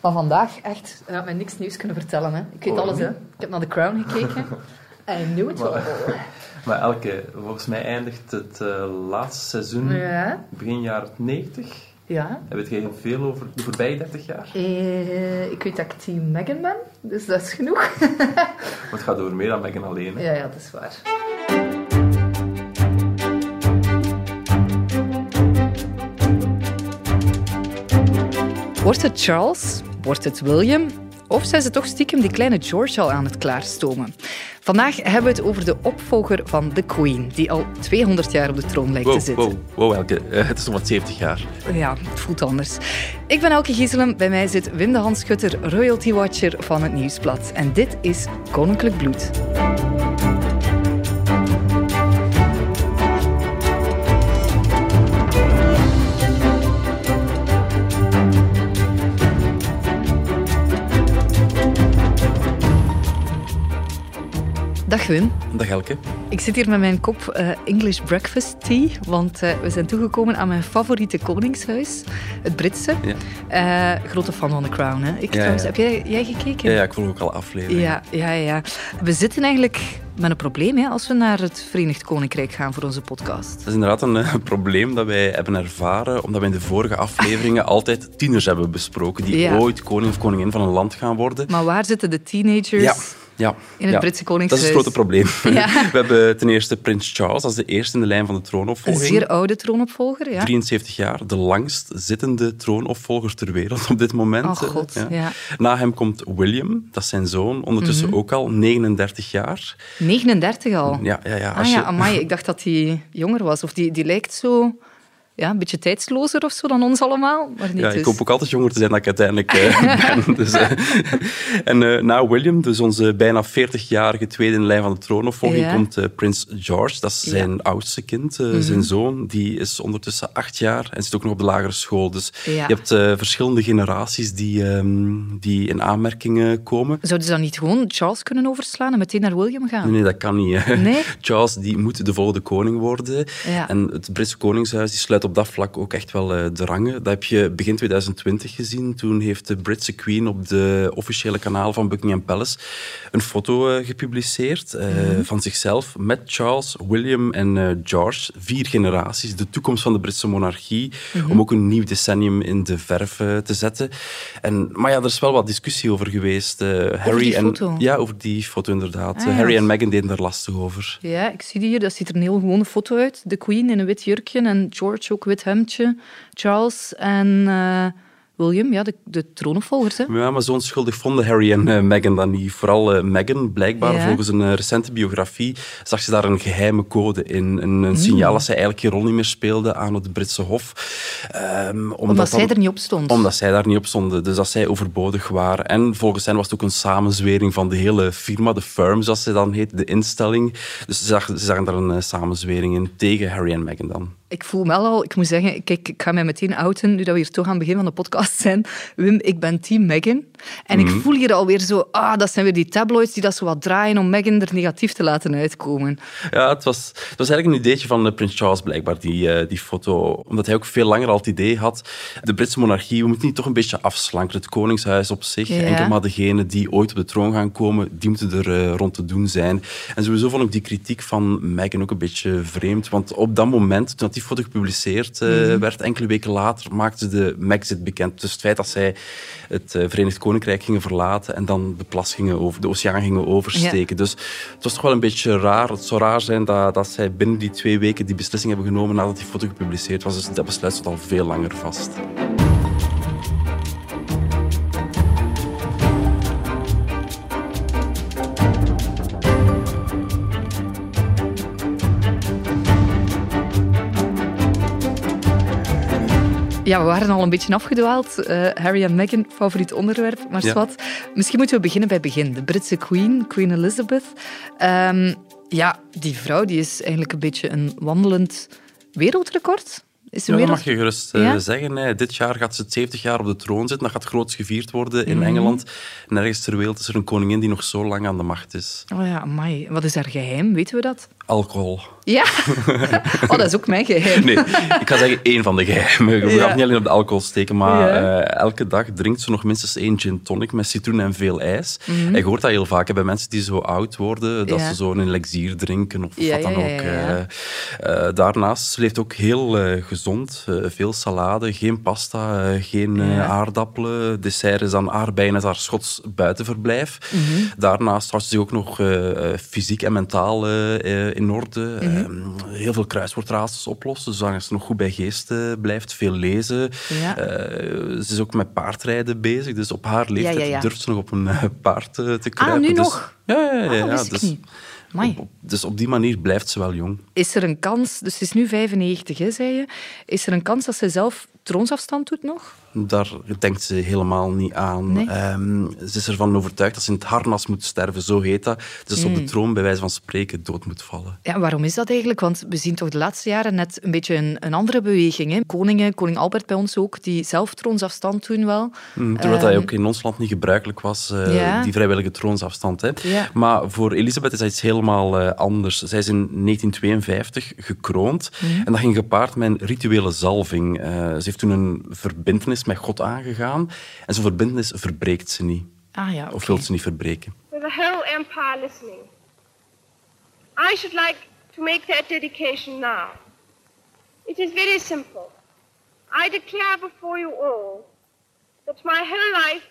Maar vandaag echt, je had mij niks nieuws kunnen vertellen. Hè. Ik weet Oh, alles, hè. Ik heb naar The Crown gekeken. I knew it all. Maar elke, volgens mij eindigt het eh, laatste seizoen Ja, begin jaren 90. ja. En weet jij veel over de voorbije 30 jaar? Eh, ik weet dat ik team Meghan ben, dus dat is genoeg. Maar het gaat over meer dan Meghan alleen. hè. ja, ja, dat is waar. Wordt het Charles? Wordt het William? Of zijn ze toch stiekem die kleine George al aan het klaarstomen? Vandaag hebben we het over de opvolger van de Queen, die al 200 jaar op de troon lijkt te zitten. wow, wow, Elke. Het is nog wat 70 jaar. Ja, het voelt anders. Ik ben Elke Gieselem. Bij mij zit Wim de Hanschutter, royalty watcher van het Nieuwsblad. En dit is Koninklijk Bloed. Dag Wim. Dag Elke. Ik zit hier met mijn kop eh, English breakfast tea, want eh, we zijn toegekomen aan mijn favoriete koningshuis, het Britse. Ja. Eh, grote fan van The Crown, hè? Ik Ja, trouwens, ja. heb jij, jij gekeken? Ja, ja, ik volg ook al afleveringen. Ja, ja, ja. We zitten eigenlijk met een probleem hè, als we naar het Verenigd Koninkrijk gaan voor onze podcast. Dat is inderdaad een probleem dat wij hebben ervaren, omdat we in de vorige afleveringen altijd tieners hebben besproken die Ja. ooit koning of koningin van een land gaan worden. Maar waar zitten de teenagers Ja, ja. in het ja. Britse Dat Koningshuis? is het grote probleem. Ja. We hebben ten eerste Prins Charles, dat is de eerste in de lijn van de Een troonopvolging. zeer oude troonopvolger, ja. 73 jaar, de langst zittende troonopvolger ter wereld op dit moment. Oh god, ja. Na hem komt William, dat is zijn zoon, ondertussen Mhm. ook al 39 jaar. 39 al. Ja, ja, ja. ah als ja, je- amai, ik dacht dat hij jonger was. Of die, die lijkt zo... Ja, een beetje tijdslozer of zo dan ons allemaal. Maar niet Ja, dus. ik hoop ook altijd jonger te zijn dan ik uiteindelijk eh, ben. Dus, eh. en eh, na William, dus onze bijna 40-jarige tweede in de lijn van de troonopvolging, Ja. komt eh, prins George. Dat is Ja. zijn oudste kind, Mhm. zijn zoon. Die is ondertussen acht jaar en zit ook nog op de lagere school. Dus Ja. je hebt verschillende generaties die, ehm, die in aanmerking komen. Zouden ze dan niet gewoon Charles kunnen overslaan en meteen naar William gaan? Nee, nee, dat kan niet. Nee? Charles die moet de volgende koning worden. En het Britse Koningshuis die sluit op dat vlak ook echt wel eh, de rangen. Dat heb je begin 2020 gezien. Toen heeft de Britse Queen op de officiële kanaal van Buckingham Palace een foto eh, gepubliceerd eh, Mhm. van zichzelf met Charles, William en George. Vier generaties, de toekomst van de Britse monarchie. Mhm. Om ook een nieuw decennium in de verf te zetten. En, maar ja, er is wel wat discussie over geweest. Harry die en, foto? Ja, over die foto inderdaad. Ah, ja. Harry en Meghan deden daar lastig over. Ja, ik zie die hier. Dat ziet er een heel gewone foto uit. De Queen in een wit jurkje en George ook wit hemdje. Charles en eh, William, ja, de, de troonopvolgers. Hè. Ja, maar zo onschuldig vonden Harry en eh, Meghan dan niet. Vooral eh, Meghan, blijkbaar, Ja. volgens een recente biografie, zag ze daar een geheime code in. Een, een signaal dat zij eigenlijk geen rol niet meer speelde aan het Britse Hof. Ehm, omdat Omdat zij er niet op stond. Omdat zij daar niet op stonden. Dus dat zij overbodig waren. En volgens hen was het ook een samenzwering van de hele firma, de firm, zoals ze dan heet, de instelling. Dus ze zagen, ze zagen daar een samenzwering in tegen Harry en Meghan dan. Ik voel me al, ik moet zeggen, kijk, ik ga mij meteen outen, nu dat we hier toch aan het begin van de podcast zijn. Wim, ik ben team Meghan. En ik Mhm. voel hier alweer zo, ah, dat zijn weer die tabloids die dat zo wat draaien om Meghan er negatief te laten uitkomen. Ja, het was, het was eigenlijk een ideetje van eh, Prins Charles blijkbaar, die, eh, die foto. Omdat hij ook veel langer al het idee had, de Britse monarchie, we moeten die toch een beetje afslanken. Het koningshuis op zich, Ja. enkel maar degenen die ooit op de troon gaan komen, die moeten er eh, rond te doen zijn. En sowieso vond ik die kritiek van Meghan ook een beetje vreemd. Want op dat moment, toen die foto gepubliceerd Mhm. werd, enkele weken later, maakte de Brexit bekend. Dus het feit dat zij het eh, Verenigd Koninkrijk gingen verlaten en dan de plas gingen over, de oceaan gingen oversteken. Dus het was toch wel een beetje raar. Het zou raar zijn dat, dat zij binnen die twee weken die beslissing hebben genomen nadat die foto gepubliceerd was. Dus dat besluit stond al veel langer vast. Ja, we waren al een beetje afgedwaald. Eh, Harry en Meghan, favoriet onderwerp. Maar Ja. zwart. Misschien moeten we beginnen bij het begin. De Britse Queen, Queen Elizabeth. Ehm, ja, die vrouw die is eigenlijk een beetje een wandelend wereldrecord. Is Ja, dat wereld... mag je gerust eh, Ja? zeggen. Hè. Dit jaar gaat ze 70 jaar op de troon zitten. Dat gaat groots gevierd worden in Mhm. Engeland. Nergens ter wereld is er een koningin die nog zo lang aan de macht is. Oh ja, amai. Wat is haar geheim? Weten we dat? Alcohol. Ja? Oh, dat is ook mijn geheim. Nee, ik ga zeggen één van de geheimen. Je Ja. gaat niet alleen op de alcohol steken, maar Ja. eh, elke dag drinkt ze nog minstens één gin tonic met citroen en veel ijs. Mhm. En je hoort dat heel vaak hè, bij mensen die zo oud worden, dat Ja. ze zo een elixier drinken of wat dan ook. eh. Eh, daarnaast, ze leeft ook heel gezond. Veel salade, geen pasta, geen aardappelen. Dessert is dan aardbeien haar Schots buitenverblijf. Mhm. Daarnaast houdt ze zich ook nog fysiek en mentaal in orde. Mhm. Eh, heel veel kruiswoordraadsels oplossen, zolang ze nog goed bij geest blijft. Veel lezen. Ja. Eh, ze is ook met paardrijden bezig, dus op haar leeftijd ja, ja. durft ze nog op een eh, paard eh, te kruipen. nu Dus- nog? Ja, ja, ja. Ah, dus, op- dus op die manier blijft ze wel jong. Is er een kans, dus ze is nu 95, hè, zei je. Is er een kans dat ze zelf troonsafstand doet nog? Daar denkt ze helemaal niet aan. Nee? Ehm, ze is ervan overtuigd dat ze in het harnas moet sterven, zo heet dat. Dus Hmm. op de troon, bij wijze van spreken, dood moet vallen. Ja, waarom is dat eigenlijk? Want we zien toch de laatste jaren net een beetje een, een andere beweging. Hè? Koningen, koning Albert bij ons ook, die zelf troonsafstand doen wel. Mm, Terwijl dat ook in ons land niet gebruikelijk was, eh, Ehm, die vrijwillige troonsafstand. Hè. Maar voor Elisabeth is dat iets helemaal eh, anders. Zij is in 1952 gekroond Mhm. en dat ging gepaard met een rituele zalving. Eh, ze heeft toen een verbintenis met God aangegaan en zo'n verbintenis verbreekt ze niet. Ah ja. Of wil ze niet verbreken. with the whole empire listening. I should like to make that dedication now. It is very simple. I declare before you all that my whole life,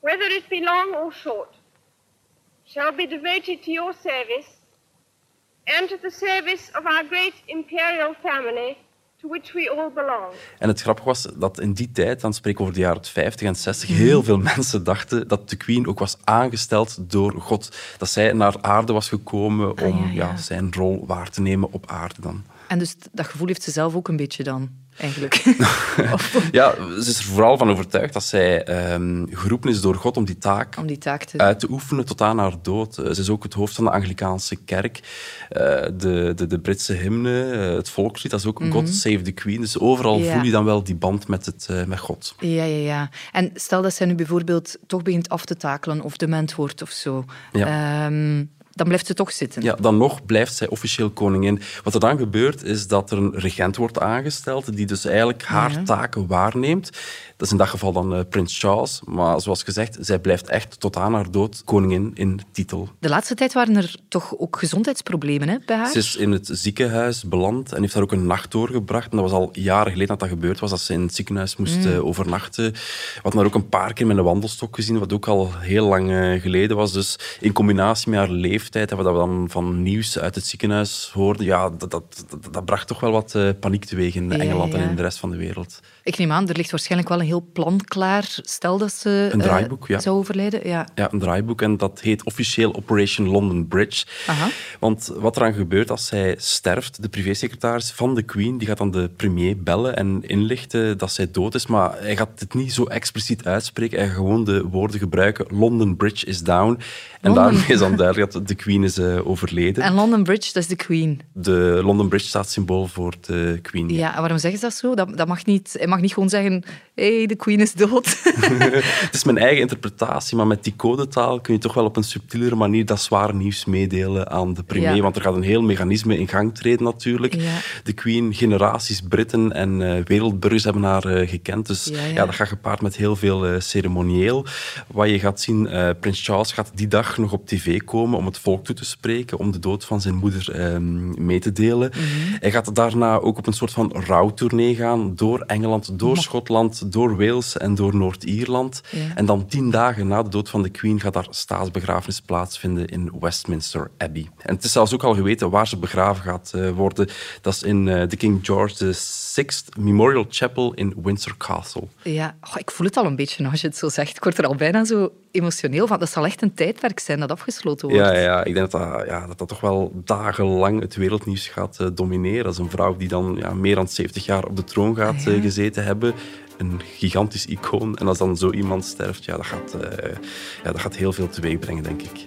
whether it be long or short, shall be devoted to your service and to the service of our great imperial family to which we all belong. En het grappige was dat in die tijd, dan spreken we over de jaren 50 en 60, heel veel mensen dachten dat de queen ook was aangesteld door God. Dat zij naar aarde was gekomen om Ah, ja, ja. ja, zijn rol waar te nemen op aarde dan. En dus dat gevoel heeft ze zelf ook een beetje dan, eigenlijk. Ja, ze is er vooral van overtuigd dat zij ehm, geroepen is door God om die taak om die taak te... uit te oefenen tot aan haar dood. Eh, Ze is ook het hoofd van de Anglikaanse kerk. Eh, de, de, de Britse hymne, eh, het volkslied, dat is ook God Save the Queen. Dus overal Mhm. Ja. voel je dan wel die band met, het, met God. Ja, ja, ja. En stel dat zij nu bijvoorbeeld toch begint af te takelen of dement wordt of zo. Ja. Ehm, dan blijft ze toch zitten. Ja, dan nog blijft zij officieel koningin. Wat er dan gebeurt, is dat er een regent wordt aangesteld die dus eigenlijk haar Ja. taken waarneemt. Dat is in dat geval dan eh, prins Charles. Maar zoals gezegd, zij blijft echt tot aan haar dood koningin in titel. De laatste tijd waren er toch ook gezondheidsproblemen hè, bij haar? Ze is in het ziekenhuis beland en heeft daar ook een nacht doorgebracht. En dat was al jaren geleden dat dat gebeurd was, dat ze in het ziekenhuis moest Mm. eh, overnachten. We hadden haar ook een paar keer met een wandelstok gezien, wat ook al heel lang eh, geleden was. Dus in combinatie met haar leeftijd en wat we dan van nieuws uit het ziekenhuis hoorden, ja, dat, dat, dat, dat bracht toch wel wat paniek teweeg in Ja, Engeland ja. en in de rest van de wereld. Ik neem aan, er ligt waarschijnlijk wel een heel plan klaar. Stel dat ze Een eh, draaiboek, ja. zou overlijden. Ja. Ja, een draaiboek en dat heet officieel Operation London Bridge. Aha. Want wat eraan gebeurt als zij sterft, de privésecretaris van de Queen, die gaat dan de premier bellen en inlichten dat zij dood is. Maar hij gaat het niet zo expliciet uitspreken. Hij gaat gewoon de woorden gebruiken: London Bridge is down. En London. daarmee is dan duidelijk dat de Queen is eh, overleden. En London Bridge, dat is de Queen. De London Bridge staat symbool voor de Queen. Ja, en waarom zeggen ze dat zo? Dat, dat mag niet, hij mag niet gewoon zeggen, hé, hey, de Queen is dood. Het is mijn eigen interpretatie, maar met die codetaal kun je toch wel op een subtielere manier dat zware nieuws meedelen aan de premier. Ja. Want er gaat een heel mechanisme in gang treden natuurlijk. Ja. De Queen, generaties Britten en eh, wereldburgers hebben haar eh, gekend. Dus Ja, dat gaat gepaard met heel veel eh, ceremonieel. Wat je gaat zien, prins Charles gaat die dag nog op tv komen om het volk toe te spreken, om de dood van zijn moeder ehm, mee te delen. Mhm. Hij gaat daarna ook op een soort van rouwtournee gaan door Engeland, door Schotland, door Wales en door Noord-Ierland. Ja. En dan tien dagen na de dood van de Queen gaat daar staatsbegrafenis plaatsvinden in Westminster Abbey. En het is zelfs ook al geweten waar ze begraven gaat eh, worden. Dat is in eh, de King George VI Memorial Chapel in Windsor Castle. ja, oh, ik voel het al een beetje als je het zo zegt. Ik word er al bijna zo emotioneel van. Dat zal echt een tijdwerk zijn dat afgesloten wordt. Ja, ja, ik denk dat dat, ja, dat dat toch wel dagenlang het wereldnieuws gaat eh, domineren. Dat is een vrouw die dan ja, meer dan 70 jaar op de troon gaat Ah, ja. gezeten hebben. Een gigantisch icoon. En als dan zo iemand sterft, ja, dat, gaat, eh, ja, dat gaat heel veel teweeg brengen, denk ik.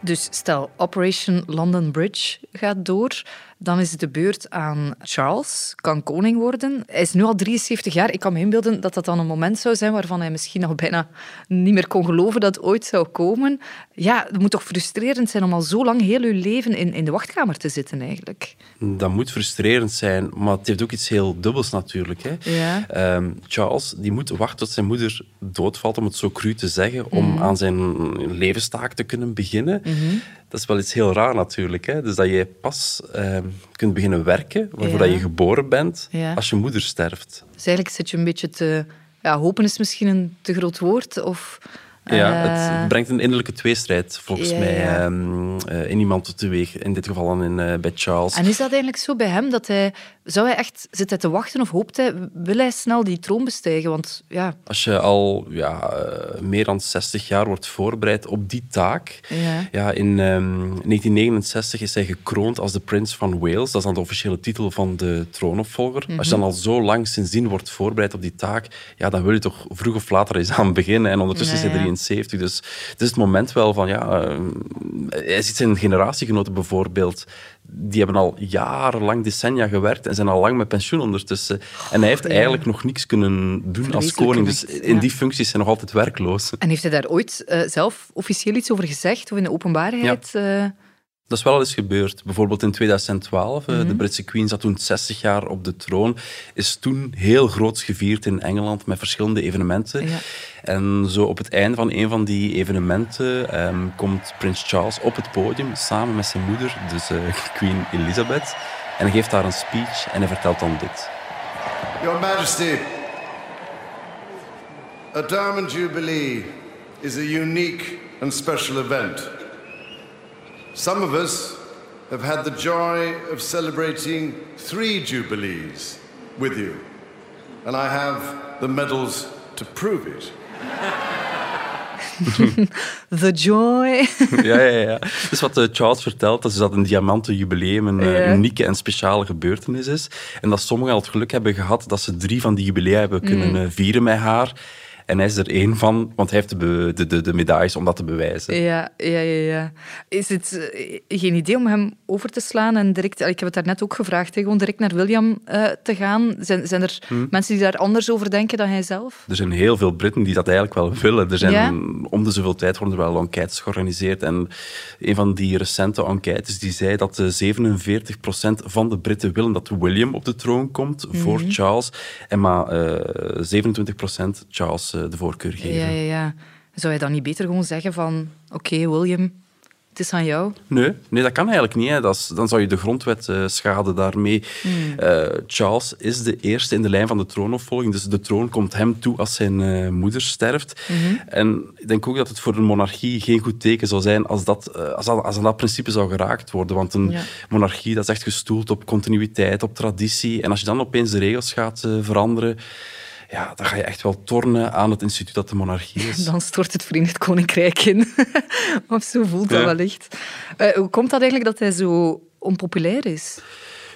Dus stel, Operation London Bridge gaat door. Dan is het de beurt aan Charles, kan koning worden. Hij is nu al 73 jaar. Ik kan me inbeelden dat dat dan een moment zou zijn waarvan hij misschien al bijna niet meer kon geloven dat het ooit zou komen. Ja, het moet toch frustrerend zijn om al zo lang heel uw leven in, in de wachtkamer te zitten eigenlijk. Dat moet frustrerend zijn, maar het heeft ook iets heel dubbels natuurlijk. Hè. Ja. Ehm, Charles die moet wachten tot zijn moeder doodvalt, om het zo cru te zeggen, om Mhm. aan zijn levenstaak te kunnen beginnen. Dat is wel iets heel raar natuurlijk. Hè. Dus dat je pas ehm, kunt beginnen werken waarvoor Ja. dat je geboren bent Ja. als je moeder sterft. Dus eigenlijk zit je een beetje te... Ja, hopen is misschien een te groot woord. Of, Ja, eh, het brengt een innerlijke tweestrijd volgens ja, mij ehm, eh, in iemand teweeg. In dit geval dan in, eh, bij Charles. En is dat eigenlijk zo bij hem? Dat hij, zou hij echt, zit hij te wachten of hoopt hij, wil hij snel die troon bestijgen? Want ja, Als je al ja, meer dan 60 jaar wordt voorbereid op die taak. Ja. Ja, in ehm, 1969 is hij gekroond als de Prins van Wales. Dat is dan de officiële titel van de troonopvolger. Als je dan al zo lang sindsdien wordt voorbereid op die taak, ja, dan wil je toch vroeg of later eens aan beginnen. En ondertussen Ja, is hij ja. 73. Dus het is het moment wel van, ja... eh, hij ziet zijn generatiegenoten bijvoorbeeld. Die hebben al jarenlang, decennia gewerkt en zijn al lang met pensioen ondertussen. En hij heeft ja. eigenlijk nog niks kunnen doen als koning. Dus in ja. die functie is hij nog altijd werkloos. En heeft hij daar ooit eh, zelf officieel iets over gezegd? Of in de openbaarheid? eh? Dat is wel al eens gebeurd. Bijvoorbeeld in 2012, eh, Mhm. de Britse Queen zat toen 60 jaar op de troon, is toen heel groots gevierd in Engeland met verschillende evenementen. Ja. En zo op het einde van een van die evenementen ehm, komt Prins Charles op het podium samen met zijn moeder, dus eh, Queen Elizabeth. En hij geeft daar een speech en hij vertelt dan dit. Your Majesty, a Diamond Jubilee is a unique and special event. Some of us have had the joy of celebrating three Jubilees with you, and I have the medals to prove it. The joy. ja, ja, ja. Dus wat eh, Charles vertelt, dat is dat een diamanten jubileum een eh, Ja. unieke en speciale gebeurtenis is. En dat sommigen al het geluk hebben gehad dat ze drie van die jubilea hebben kunnen eh, vieren met haar. En hij is er één van, want hij heeft de, de, de, de medailles om dat te bewijzen. Ja, ja, ja, ja. Is het eh, geen idee om hem over te slaan en direct... Ik heb het daarnet ook gevraagd, hè, gewoon direct naar William eh, te gaan. Zijn, zijn er Hm. mensen die daar anders over denken dan hij zelf? Er zijn heel veel Britten die dat eigenlijk wel willen. Er zijn, Ja? Om de zoveel tijd worden er wel enquêtes georganiseerd. En een van die recente enquêtes die zei dat eh, 47% van de Britten willen dat William op de troon komt voor Mhm. Charles. En maar eh 27% Charles eh, de voorkeur geven. Ja, ja, ja. Zou je dan niet beter gewoon zeggen van... Oké, William, het is aan jou. Nee, nee, dat kan eigenlijk niet. Hè. Dat is, dan zou je de grondwet eh, schaden daarmee. Eh, Charles is de eerste in de lijn van de troonopvolging, dus de troon komt hem toe als zijn eh, moeder sterft. En ik denk ook dat het voor een monarchie geen goed teken zou zijn als, dat, eh, als, dat, als aan dat principe zou geraakt worden. Want een Ja. monarchie dat is echt gestoeld op continuïteit, op traditie. En als je dan opeens de regels gaat eh, veranderen, ja, dan ga je echt wel tornen aan het instituut dat de monarchie is. Dan stort het Verenigd Koninkrijk in. of zo voelt dat Ja. wellicht. Eh, hoe komt dat eigenlijk dat hij zo onpopulair is?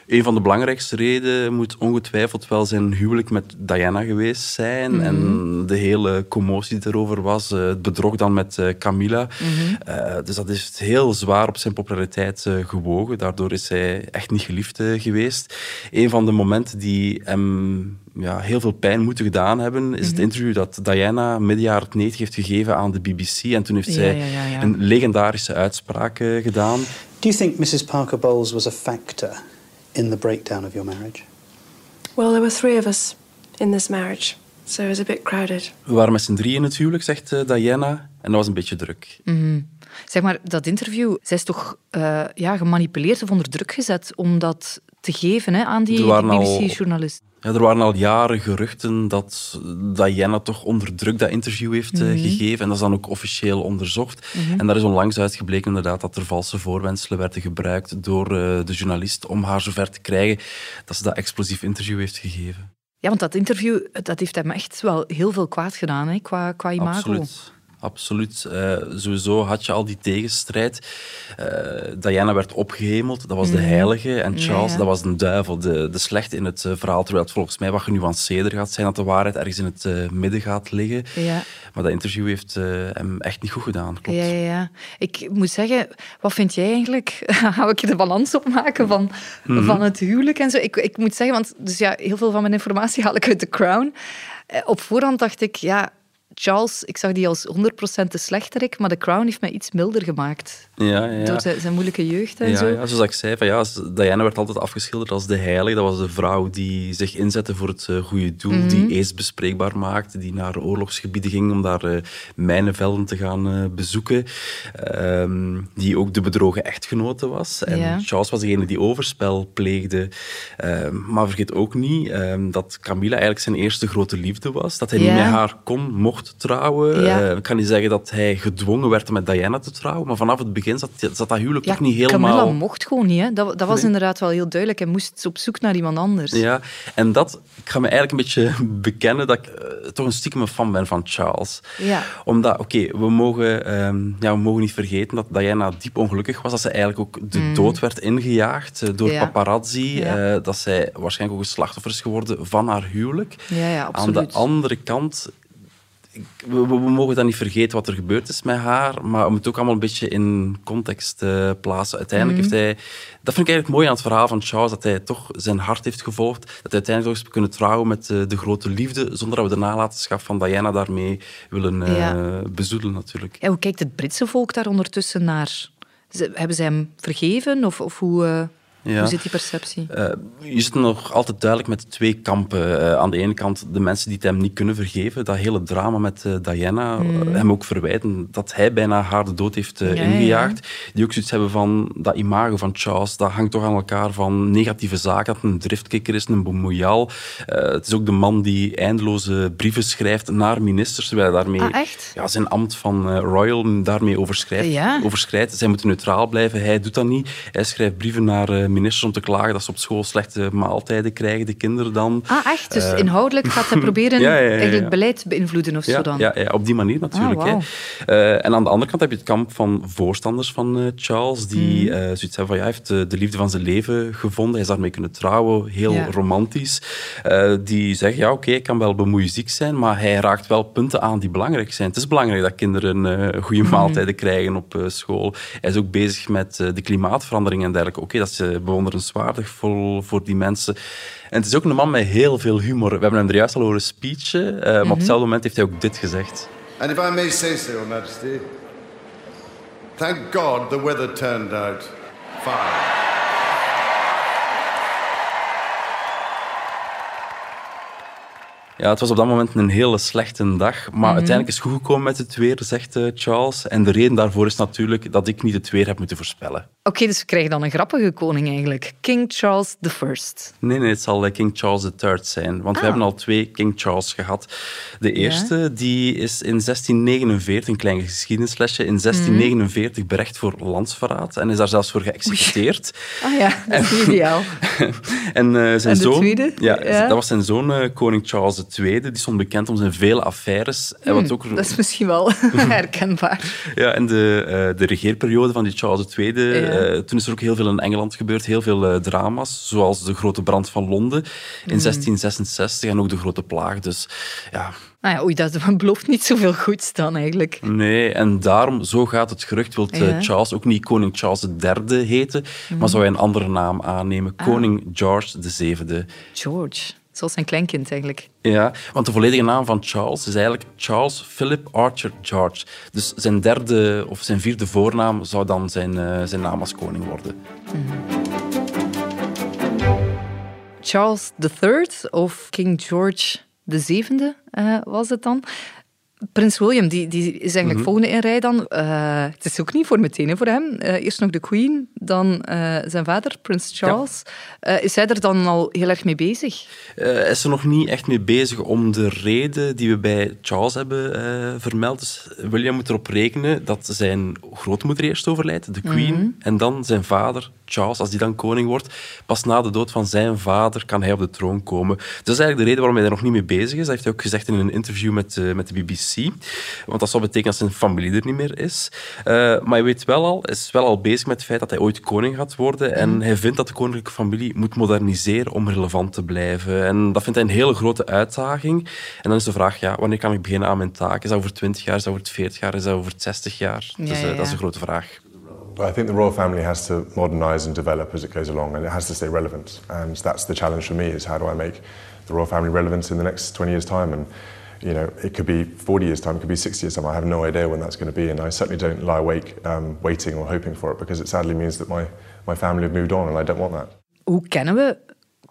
Een van de belangrijkste redenen moet ongetwijfeld wel zijn huwelijk met Diana geweest zijn. En de hele commotie die erover was. eh, Het bedrog dan met eh, Camilla. Eh, dus dat is heel zwaar op zijn populariteit eh, gewogen. Daardoor is hij echt niet geliefd geweest. Een van de momenten die hem ja, heel veel pijn moeten gedaan hebben, is het interview dat Diana midden jaren 90 heeft gegeven aan de BBC. En toen heeft Ja, zij ja, ja, ja. een legendarische uitspraak gedaan. Do you think Mrs. Parker Bowles was a factor in the breakdown of your marriage? Well, there were three of us in this marriage, so it was a bit crowded. We waren met z'n drieën in het huwelijk, zegt eh, Diana. En dat was een beetje druk. Zeg maar, dat interview, zij is toch eh, ja, gemanipuleerd of onder druk gezet om dat te geven hè, aan die, BBC-journalist. Ja, er waren al jaren geruchten dat Diana toch onder druk dat interview heeft eh, gegeven. En dat is dan ook officieel onderzocht. En daar is onlangs uitgebleken inderdaad dat er valse voorwendselen werden gebruikt door eh, de journalist om haar zover te krijgen dat ze dat explosief interview heeft gegeven. Ja, want dat interview dat heeft hem echt wel heel veel kwaad gedaan hè, qua, qua imago. Absoluut. Absoluut. Uh, sowieso had je al die tegenstrijd. Uh, Diana werd opgehemeld, dat was de mhm. heilige. En Charles, dat was een duivel, de, de slechte in het uh, verhaal. Terwijl het volgens mij wat genuanceerder gaat zijn, dat de waarheid ergens in het midden gaat liggen. Ja. Maar dat interview heeft hem echt niet goed gedaan, klopt. Ja, ja, ja. Ik moet zeggen, wat vind jij eigenlijk? Ga ik je de balans opmaken van, mhm. van het huwelijk en zo? Ik, ik moet zeggen, want dus ja, heel veel van mijn informatie haal ik uit The Crown. Op voorhand dacht ik, ja, Charles, ik zag die als 100% de slechterik, maar The Crown heeft mij iets milder gemaakt. Ja, ja. Door zijn, zijn, moeilijke jeugd en ja, zo. Ja, zoals ik zei, van, ja, Diana werd altijd afgeschilderd als de heilige. Dat was de vrouw die zich inzette voor het uh, goede doel, mm die eens bespreekbaar maakte, die naar oorlogsgebieden ging om daar uh, mijnenvelden te gaan uh, bezoeken. Ehm, die ook de bedrogen echtgenote was. En Charles was degene die overspel pleegde. Ehm, maar vergeet ook niet ehm, dat Camilla eigenlijk zijn eerste grote liefde was. Dat hij niet met haar kon, mocht trouwen. Ja. Uh, ik kan niet zeggen dat hij gedwongen werd om met Diana te trouwen, maar vanaf het begin zat, zat dat huwelijk toch niet helemaal... Camilla mocht gewoon niet. Hè? Dat, dat was inderdaad wel heel duidelijk. Hij moest op zoek naar iemand anders. Ja, en dat... Ik ga me eigenlijk een beetje bekennen dat ik uh, toch een stiekem een fan ben van Charles. Ja. Omdat, oké, we, mogen, um, ja, we mogen niet vergeten dat Diana diep ongelukkig was, dat ze eigenlijk ook de mm. dood werd ingejaagd uh, door paparazzi, dat zij waarschijnlijk ook een slachtoffer is geworden van haar huwelijk. Ja, ja, absoluut. Aan de andere kant we, we, mogen dan niet vergeten wat er gebeurd is met haar, maar we moeten ook allemaal een beetje in context uh, plaatsen. Uiteindelijk mhm. heeft hij... Dat vind ik eigenlijk mooi aan het verhaal van Charles, dat hij toch zijn hart heeft gevolgd, dat hij uiteindelijk toch kunnen trouwen met uh, de grote liefde, zonder dat we de nalatenschap van Diana daarmee willen uh, bezoedelen natuurlijk. En hoe kijkt het Britse volk daar ondertussen naar? Hebben ze hem vergeven of, of hoe... Ja. Hoe zit die perceptie? Uh, je zit nog altijd duidelijk met twee kampen. Uh, aan de ene kant de mensen die het hem niet kunnen vergeven. Dat hele drama met uh, Diana. Mm. hem ook verwijten dat hij bijna haar de dood heeft ingejaagd. Die ook zoiets hebben van dat imago van Charles. Dat hangt toch aan elkaar van negatieve zaken. Dat een driftkikker is, een bemoeial. het is ook de man die eindeloze brieven schrijft naar ministers. Terwijl hij daarmee ah, ja, zijn ambt van royal daarmee overschrijdt. overschrijdt. Zij moeten neutraal blijven. Hij doet dat niet. Hij schrijft brieven naar ministers om te klagen dat ze op school slechte maaltijden krijgen, de kinderen dan. Ah, echt? Dus uh, inhoudelijk gaat hij proberen ja, ja, eigenlijk beleid te beïnvloeden of zo dan? Ja, ja, op die manier natuurlijk. Ah, wow. uh, en aan de andere kant heb je het kamp van voorstanders van uh, Charles, die mm. zoiets hebben van, ja, hij heeft de liefde van zijn leven gevonden, hij is daarmee kunnen trouwen, heel romantisch. die zeggen, ja, oké, okay, ik kan wel bemoeiziek zijn, maar hij raakt wel punten aan die belangrijk zijn. Het is belangrijk dat kinderen goede mm. maaltijden krijgen op school. Hij is ook bezig met de klimaatverandering en dergelijke. Oké, okay, dat is bewonderenswaardig voor, voor die mensen. En het is ook een man met heel veel humor. We hebben hem er juist al horen speechen, uh, maar op mhm. hetzelfde moment heeft hij ook dit gezegd. And if I may say so, Your Majesty, thank God the weather turned out fine. Ja, het was op dat moment een hele slechte dag. Maar mhm. uiteindelijk is het goed gekomen met het weer, zegt uh, Charles. En de reden daarvoor is natuurlijk dat ik niet het weer heb moeten voorspellen. Oké, dus we krijgen dan een grappige koning eigenlijk. King Charles I. Nee, nee, het zal eh, King Charles III zijn. Want we ah. hebben al twee King Charles gehad. De eerste die is in 1649, een klein geschiedenislesje, in 1649 berecht voor landsverraad. En is daar zelfs voor geëxecuteerd. Ah ja, dat is ideaal. en, uh, zijn en de zoon, tweede? Ja, dat was zijn zoon, koning Charles II, die stond bekend om zijn vele affaires. en wat hmm, ook... Dat is misschien wel herkenbaar. Ja, en de, uh, de regeerperiode van die Charles II, ja. Uh, toen is er ook heel veel in Engeland gebeurd, heel veel uh, drama's, zoals de grote brand van Londen in 1666 hmm. en ook de grote plaag. Dus ja... Nou ja, oei, dat belooft niet zoveel goeds dan eigenlijk. Nee, en daarom, zo gaat het gerucht, wil Charles ook niet koning Charles III heten, maar hmm. zou hij een andere naam aannemen, ah. koning George VII. George. Zoals zijn kleinkind eigenlijk. Ja, want de volledige naam van Charles is eigenlijk Charles Philip Archer George. Dus zijn derde of zijn vierde voornaam zou dan zijn, uh, zijn naam als koning worden. Mm Charles III of King George VII uh, was het dan. Prins William die, die is eigenlijk mhm. volgende in rij dan. Uh, het is ook niet voor meteen voor hem. Uh, eerst nog de Queen, dan uh, zijn vader, Prins Charles. is hij er dan al heel erg mee bezig? Hij is er nog niet echt mee bezig om de reden die we bij Charles hebben vermeld. Dus William moet erop rekenen dat zijn grootmoeder eerst overlijdt, de Queen, mhm. en dan zijn vader, Charles, als die dan koning wordt, pas na de dood van zijn vader kan hij op de troon komen. Dat is eigenlijk de reden waarom hij er nog niet mee bezig is. Dat heeft hij ook gezegd in een interview met, uh, met de BBC. Want dat zou betekenen dat zijn familie er niet meer is. Uh, maar hij weet wel al, is wel al bezig met het feit dat hij ooit koning gaat worden. En mhm. hij vindt dat de koninklijke familie moet moderniseren om relevant te blijven. En dat vindt hij een hele grote uitdaging. En dan is de vraag, ja, wanneer kan ik beginnen aan mijn taak? Is dat over 20 jaar, is dat over 40 jaar, is dat over 60 jaar? Ja, dus uh, dat is een grote vraag. I think the royal family has to modernize and develop as it goes along, and it has to stay relevant. And that's the challenge for me: is how do I make the royal family relevant in the next 20 years' time? And you know, it could be 40 years' time, it could be 60 years' time. I have no idea when that's going to be, and I certainly don't lie awake um, waiting or hoping for it because it sadly means that my, my family have moved on, and I don't want that. Hoe kennen we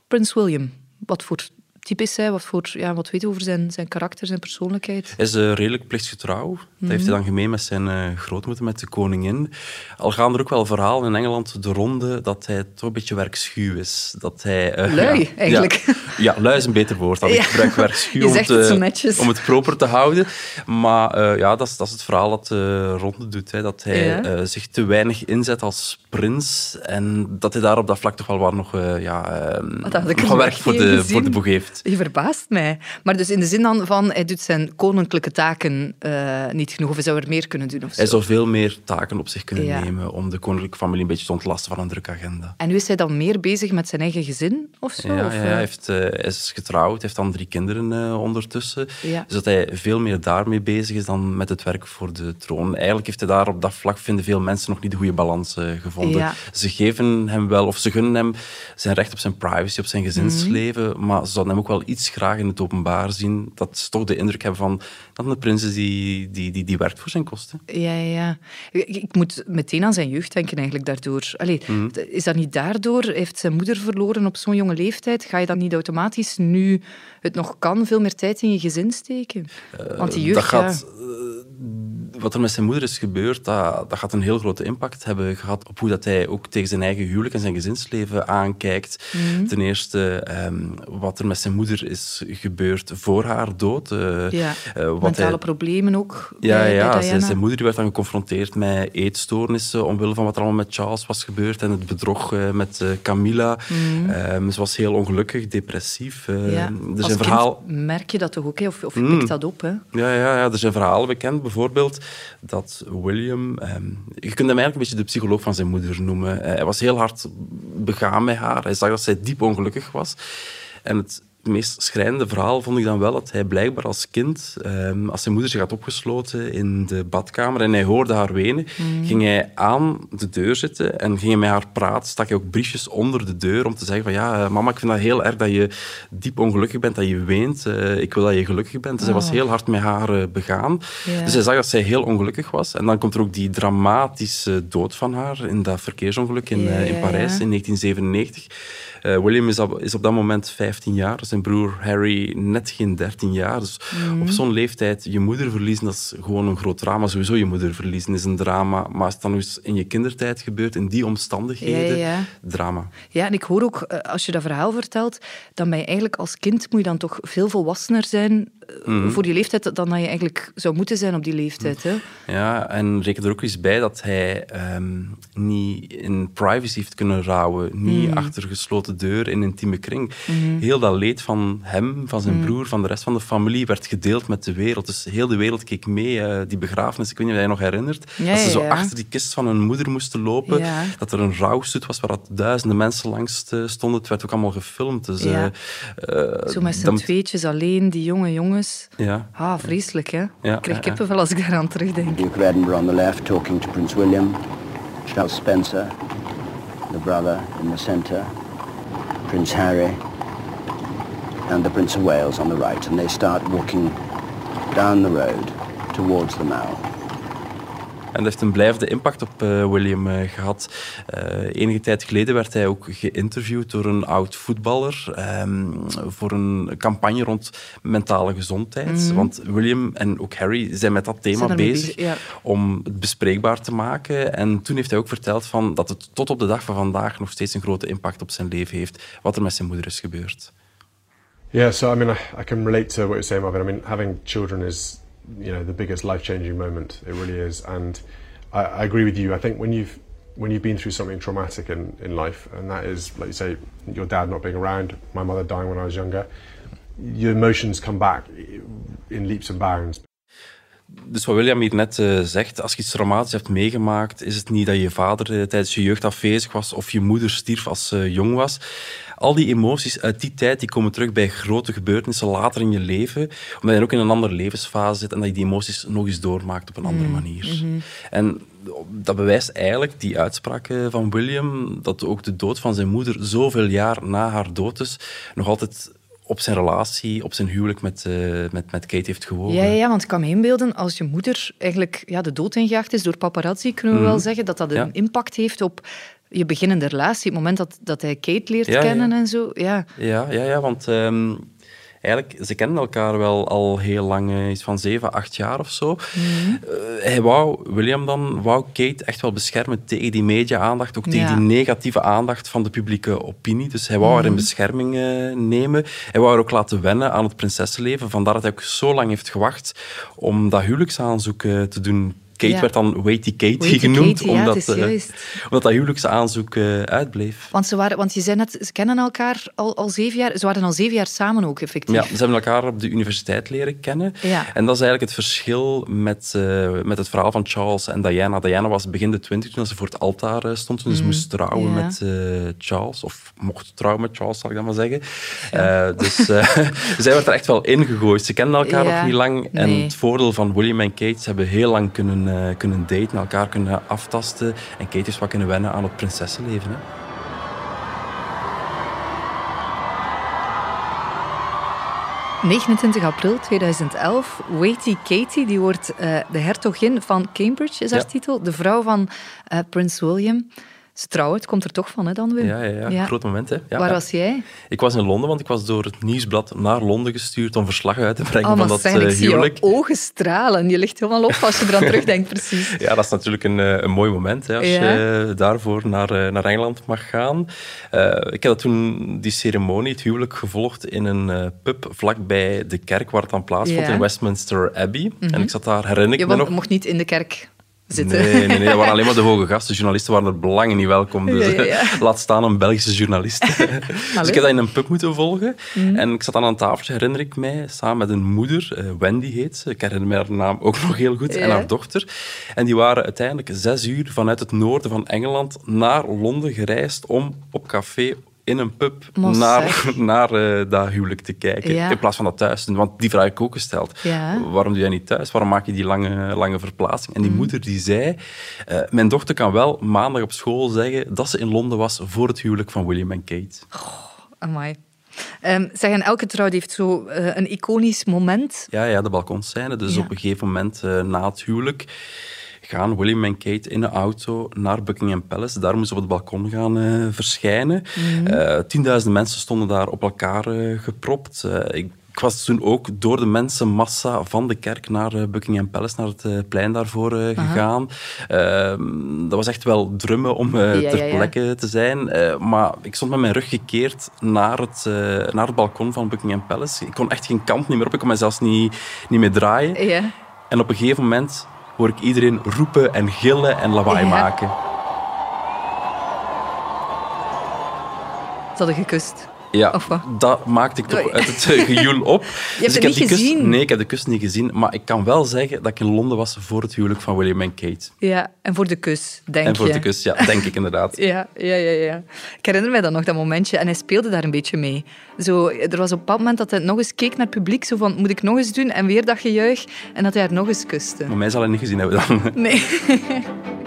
Prins William? Wat voor typisch zijn? Wat, voor, ja, wat weet je over zijn, zijn karakter, zijn persoonlijkheid? Hij is uh, redelijk plichtsgetrouw. Dat heeft hij dan gemeen met zijn uh, grootmoeder, met de koningin. Al gaan er ook wel verhalen in Engeland de ronde dat hij toch een beetje werkschuw is. Dat hij, uh, lui, eigenlijk. Ja, lui is een beter woord. Dan. Ik gebruik werkschuw om, het, om het proper te houden. Maar ja, dat is, dat is het verhaal dat de ronde doet. Hè. Dat hij zich te weinig inzet als prins. En dat hij daar op dat vlak toch wel waar nog, ja, nog werk voor de, voor de boeg heeft. Je verbaast mij. Maar dus in de zin dan van, hij doet zijn koninklijke taken uh, niet genoeg, of hij zou er meer kunnen doen? Of Hij zou veel meer taken op zich kunnen nemen om de koninklijke familie een beetje te ontlasten van een drukke agenda. En nu is hij dan meer bezig met zijn eigen gezin of zo? Ja, hij, eh? heeft, uh, is getrouwd, heeft dan drie kinderen uh, ondertussen. Ja. Dus dat hij veel meer daarmee bezig is dan met het werk voor de troon. Eigenlijk heeft hij daar op dat vlak, vinden veel mensen, nog niet de goede balans gevonden. Ze geven hem wel, of ze gunnen hem zijn recht op zijn privacy, op zijn gezinsleven, mm maar ze zouden hem ook wel iets graag in het openbaar zien. Dat ze toch de indruk hebben van dat een prins is die, die, die, die werkt voor zijn kosten. Ja, ja. Ik moet meteen aan zijn jeugd denken eigenlijk daardoor. Allee, mhm. Is dat niet daardoor? Heeft zijn moeder verloren op zo'n jonge leeftijd? Ga je dan niet automatisch, nu het nog kan, veel meer tijd in je gezin steken? Eh, Want die jeugd... Dat gaat, ja wat er met zijn moeder is gebeurd, dat, dat gaat een heel grote impact hebben gehad op hoe dat hij ook tegen zijn eigen huwelijk en zijn gezinsleven aankijkt. Mhm. Ten eerste, ehm, wat er met zijn moeder is gebeurd voor haar dood. Uh, ja, uh, wat mentale hij, problemen ook. Ja, bij, ja bij zijn, zijn, moeder werd dan geconfronteerd met eetstoornissen omwille van wat er allemaal met Charles was gebeurd en het bedrog uh, met Camilla. Mm. Um, ze was heel ongelukkig, depressief. Ja. Er Als verhaal... merk je dat toch ook, hè? of, of je pikt mm. dat op? Hè? Ja, ja, ja, er zijn verhalen bekend, bijvoorbeeld dat William... Ehm, je kunt hem eigenlijk een beetje de psycholoog van zijn moeder noemen. Eh, hij was heel hard begaan met haar. Hij zag dat zij diep ongelukkig was. En het het meest schrijnende verhaal vond ik dan wel dat hij blijkbaar als kind, ehm, als zijn moeder zich had opgesloten in de badkamer en hij hoorde haar wenen, mm. ging hij aan de deur zitten en ging hij met haar praten. Stak hij ook briefjes onder de deur om te zeggen van ja, mama, ik vind dat heel erg dat je diep ongelukkig bent, dat je weent. Uh, ik wil dat je gelukkig bent. Dus hij was oh. heel hard met haar uh, begaan. Dus hij zag dat zij heel ongelukkig was. En dan komt er ook die dramatische dood van haar in dat verkeersongeluk in, uh, in Parijs in 1997. Uh, William is op, is op, dat moment 15 jaar, zijn broer Harry net geen 13 jaar. Dus op mhm. zo'n leeftijd je moeder verliezen, dat is gewoon een groot drama. Sowieso je moeder verliezen is een drama. Maar als het dan eens in je kindertijd gebeurt, in die omstandigheden, ja, drama. Ja, en ik hoor ook, eh, als je dat verhaal vertelt, dan ben je eigenlijk als kind moet je dan toch veel volwassener zijn Mhm. voor die leeftijd dan dat je eigenlijk zou moeten zijn op die leeftijd. Hè? Ja, en reken er ook eens bij dat hij ehm, niet in privacy heeft kunnen rouwen, niet mhm. achter gesloten deur in een intieme kring. Mhm. Heel dat leed van hem, van zijn broer, van de rest van de familie werd gedeeld met de wereld. Dus heel de wereld keek mee. Uh, die begrafenis, ik weet niet of jij nog herinnert, dat ze zo achter die kist van hun moeder moesten lopen, dat er een rouwstoet was waar dat duizenden mensen langs eh, stonden. Het werd ook allemaal gefilmd. Dus, uh, zo met z'n tweetjes alleen, die jonge jongen ja. Ah, vreselijk, hè? Ja, ik krijg kippenvel als ik daaraan terugdenk. Duke of Edinburgh on the left talking to Prince William. Charles Spencer, the brother in the center. Prince Harry. And the Prince of Wales on the right. And they start walking down the road towards the Mall. En dat heeft een blijvende impact op uh, William uh, gehad. Uh, enige tijd geleden werd hij ook geïnterviewd door een oud voetballer um, voor een campagne rond mentale gezondheid. Mm -hmm. Want William en ook Harry zijn met dat thema bezig, ja. om het bespreekbaar te maken. En toen heeft hij ook verteld van dat het tot op de dag van vandaag nog steeds een grote impact op zijn leven heeft, wat er met zijn moeder is gebeurd. Yeah, so I mean, I, I can relate to what you're saying, Marvin. I mean, having children is you know the biggest life changing moment. It really is, and I, I, agree with you. I think when you've when you've been through something traumatic in, in life, and that is, like you say, your dad not being around, my mother dying when I was younger, your emotions come back in leaps and bounds. Dus wat William hier net uh, zegt, als je iets traumatisch hebt meegemaakt, is het niet dat je vader uh, tijdens je jeugd afwezig was of je moeder stierf als ze uh, jong was. Al die emoties uit die tijd die komen terug bij grote gebeurtenissen later in je leven, omdat je ook in een andere levensfase zit en dat je die emoties nog eens doormaakt op een andere Mm, manier. mhm. En dat bewijst eigenlijk, die uitspraak eh, van William, dat ook de dood van zijn moeder zoveel jaar na haar dood is, nog altijd op zijn relatie, op zijn huwelijk met, eh, met, met Kate heeft gewogen. Ja, ja, want ik kan me inbeelden, als je moeder eigenlijk ja, de dood ingejaagd is door paparazzi, kunnen we Mhm. wel zeggen dat dat een Ja. impact heeft op je beginnende relatie. Het moment dat, dat hij Kate leert Ja, ja. kennen en zo. Ja. Ja, ja, ja want ehm, eigenlijk, ze kennen elkaar wel al heel lang, eh, iets van zeven, acht jaar of zo. Mhm. Eh, hij wou, William dan, wou Kate echt wel beschermen tegen die media-aandacht, ook tegen Ja. die negatieve aandacht van de publieke opinie. Dus hij wou haar in Mhm. bescherming eh, nemen. Hij wou haar ook laten wennen aan het prinsessenleven. Vandaar dat hij ook zo lang heeft gewacht om dat huwelijksaanzoek te doen. Kate Ja. werd dan Waity Katie Waity genoemd, Katie, ja, omdat, is eh, omdat dat huwelijksaanzoek eh, uitbleef. Want, ze waren, want je zei net, ze kennen elkaar al, al zeven jaar. Ze waren al zeven jaar samen ook, effectief. Ja, ze hebben elkaar op de universiteit leren kennen. Ja. En dat is eigenlijk het verschil met, eh, met het verhaal van Charles en Diana. Diana was begin de twintig toen ze voor het altaar stond. Toen ze Mhm. moest trouwen Ja. met Charles. Of mocht trouwen met Charles, zal ik dat maar zeggen. Dus zij werd er echt wel ingegooid. Ze kenden elkaar Ja. nog niet lang. En het voordeel van William en Kate, ze hebben heel lang kunnen, eh, kunnen daten, elkaar kunnen aftasten. En Kate heeft wat kunnen wennen aan het prinsessenleven. Hè. 29 april 2011. Waity Katie, die wordt eh, de hertogin van Cambridge, is haar Ja. titel. De vrouw van eh, prins William. Trouwen, het komt er toch van, hè, dan Wim? Ja, ja, ja. groot moment. Hè. Ja, Waar was jij? Ik was in Londen, want ik was door het nieuwsblad naar Londen gestuurd om verslag uit te brengen Oh, van dat zijn, ik eh, zie jouw huwelijk. ogen stralen. Je ligt helemaal op als je eraan terugdenkt, precies. Ja, dat is natuurlijk een, eh, een mooi moment hè, als je daarvoor naar, eh, naar Engeland mag gaan. Eh, ik heb dat toen die ceremonie, het huwelijk, gevolgd in een pub vlakbij de kerk waar het dan plaatsvond, in Westminster Abbey. Mhm. En ik zat daar, herinner ik me nog... mocht niet in de kerk zitten. Nee, nee, nee, dat waren alleen maar de hoge gasten. Journalisten waren er belangen niet welkom. Dus Ja, ja, ja. laat staan een Belgische journalist. dus ik heb dat in een pub moeten volgen. Mhm. En ik zat aan een tafeltje, herinner ik mij, samen met een moeder. eh, Wendy heet ze. Ik herinner me haar naam ook nog heel goed. En haar dochter. En die waren uiteindelijk zes uur vanuit het noorden van Engeland naar Londen gereisd om op café in een pub naar, naar eh, dat huwelijk te kijken. Ja. In plaats van dat thuis. Want die vraag heb ik ook gesteld. Ja. Waarom doe jij niet thuis? Waarom maak je die lange, lange verplaatsing? En die Mhm. moeder die zei... eh, mijn dochter kan wel maandag op school zeggen dat ze in Londen was voor het huwelijk van William en Kate. Amai. Ehm, zeg, en elke trouw heeft zo eh, een iconisch moment. Ja, ja, de balkonscène. Dus Ja. op een gegeven moment na het huwelijk gaan William en Kate in een auto naar Buckingham Palace. Daar moesten ze op het balkon gaan eh, verschijnen. Mhm. Eh, Tienduizenden mensen stonden daar op elkaar eh, gepropt. Ik, ik was toen ook door de mensenmassa van de kerk naar Buckingham Palace, naar het plein daarvoor gegaan. Ehm, dat was echt wel drummen om Ja, ter ja, ja. plekke te zijn. Maar ik stond met mijn rug gekeerd naar het, naar het balkon van Buckingham Palace. Ik kon echt geen kant niet meer op. Ik kon mij zelfs niet, niet meer draaien. Ja. En op een gegeven moment hoor ik iedereen roepen en gillen en lawaai Ja. maken. Ze hadden gekust. Ja, dat maakte ik toch uit het eh, gejoel op. hebt het ik heb niet kus, gezien? Nee, ik heb de kus niet gezien. Maar ik kan wel zeggen dat ik in Londen was voor het huwelijk van William en Kate. Ja, en voor de kus, denk en voor je. de kus, ja, denk ik inderdaad. Ja, ja, ja, ja. Ik herinner mij dan nog dat momentje en hij speelde daar een beetje mee. Zo, er was op een bepaald moment dat hij nog eens keek naar het publiek, zo van, moet ik nog eens doen? En weer dat gejuich, en dat hij haar nog eens kuste. Maar mij zal hij niet gezien hebben dan. Nee.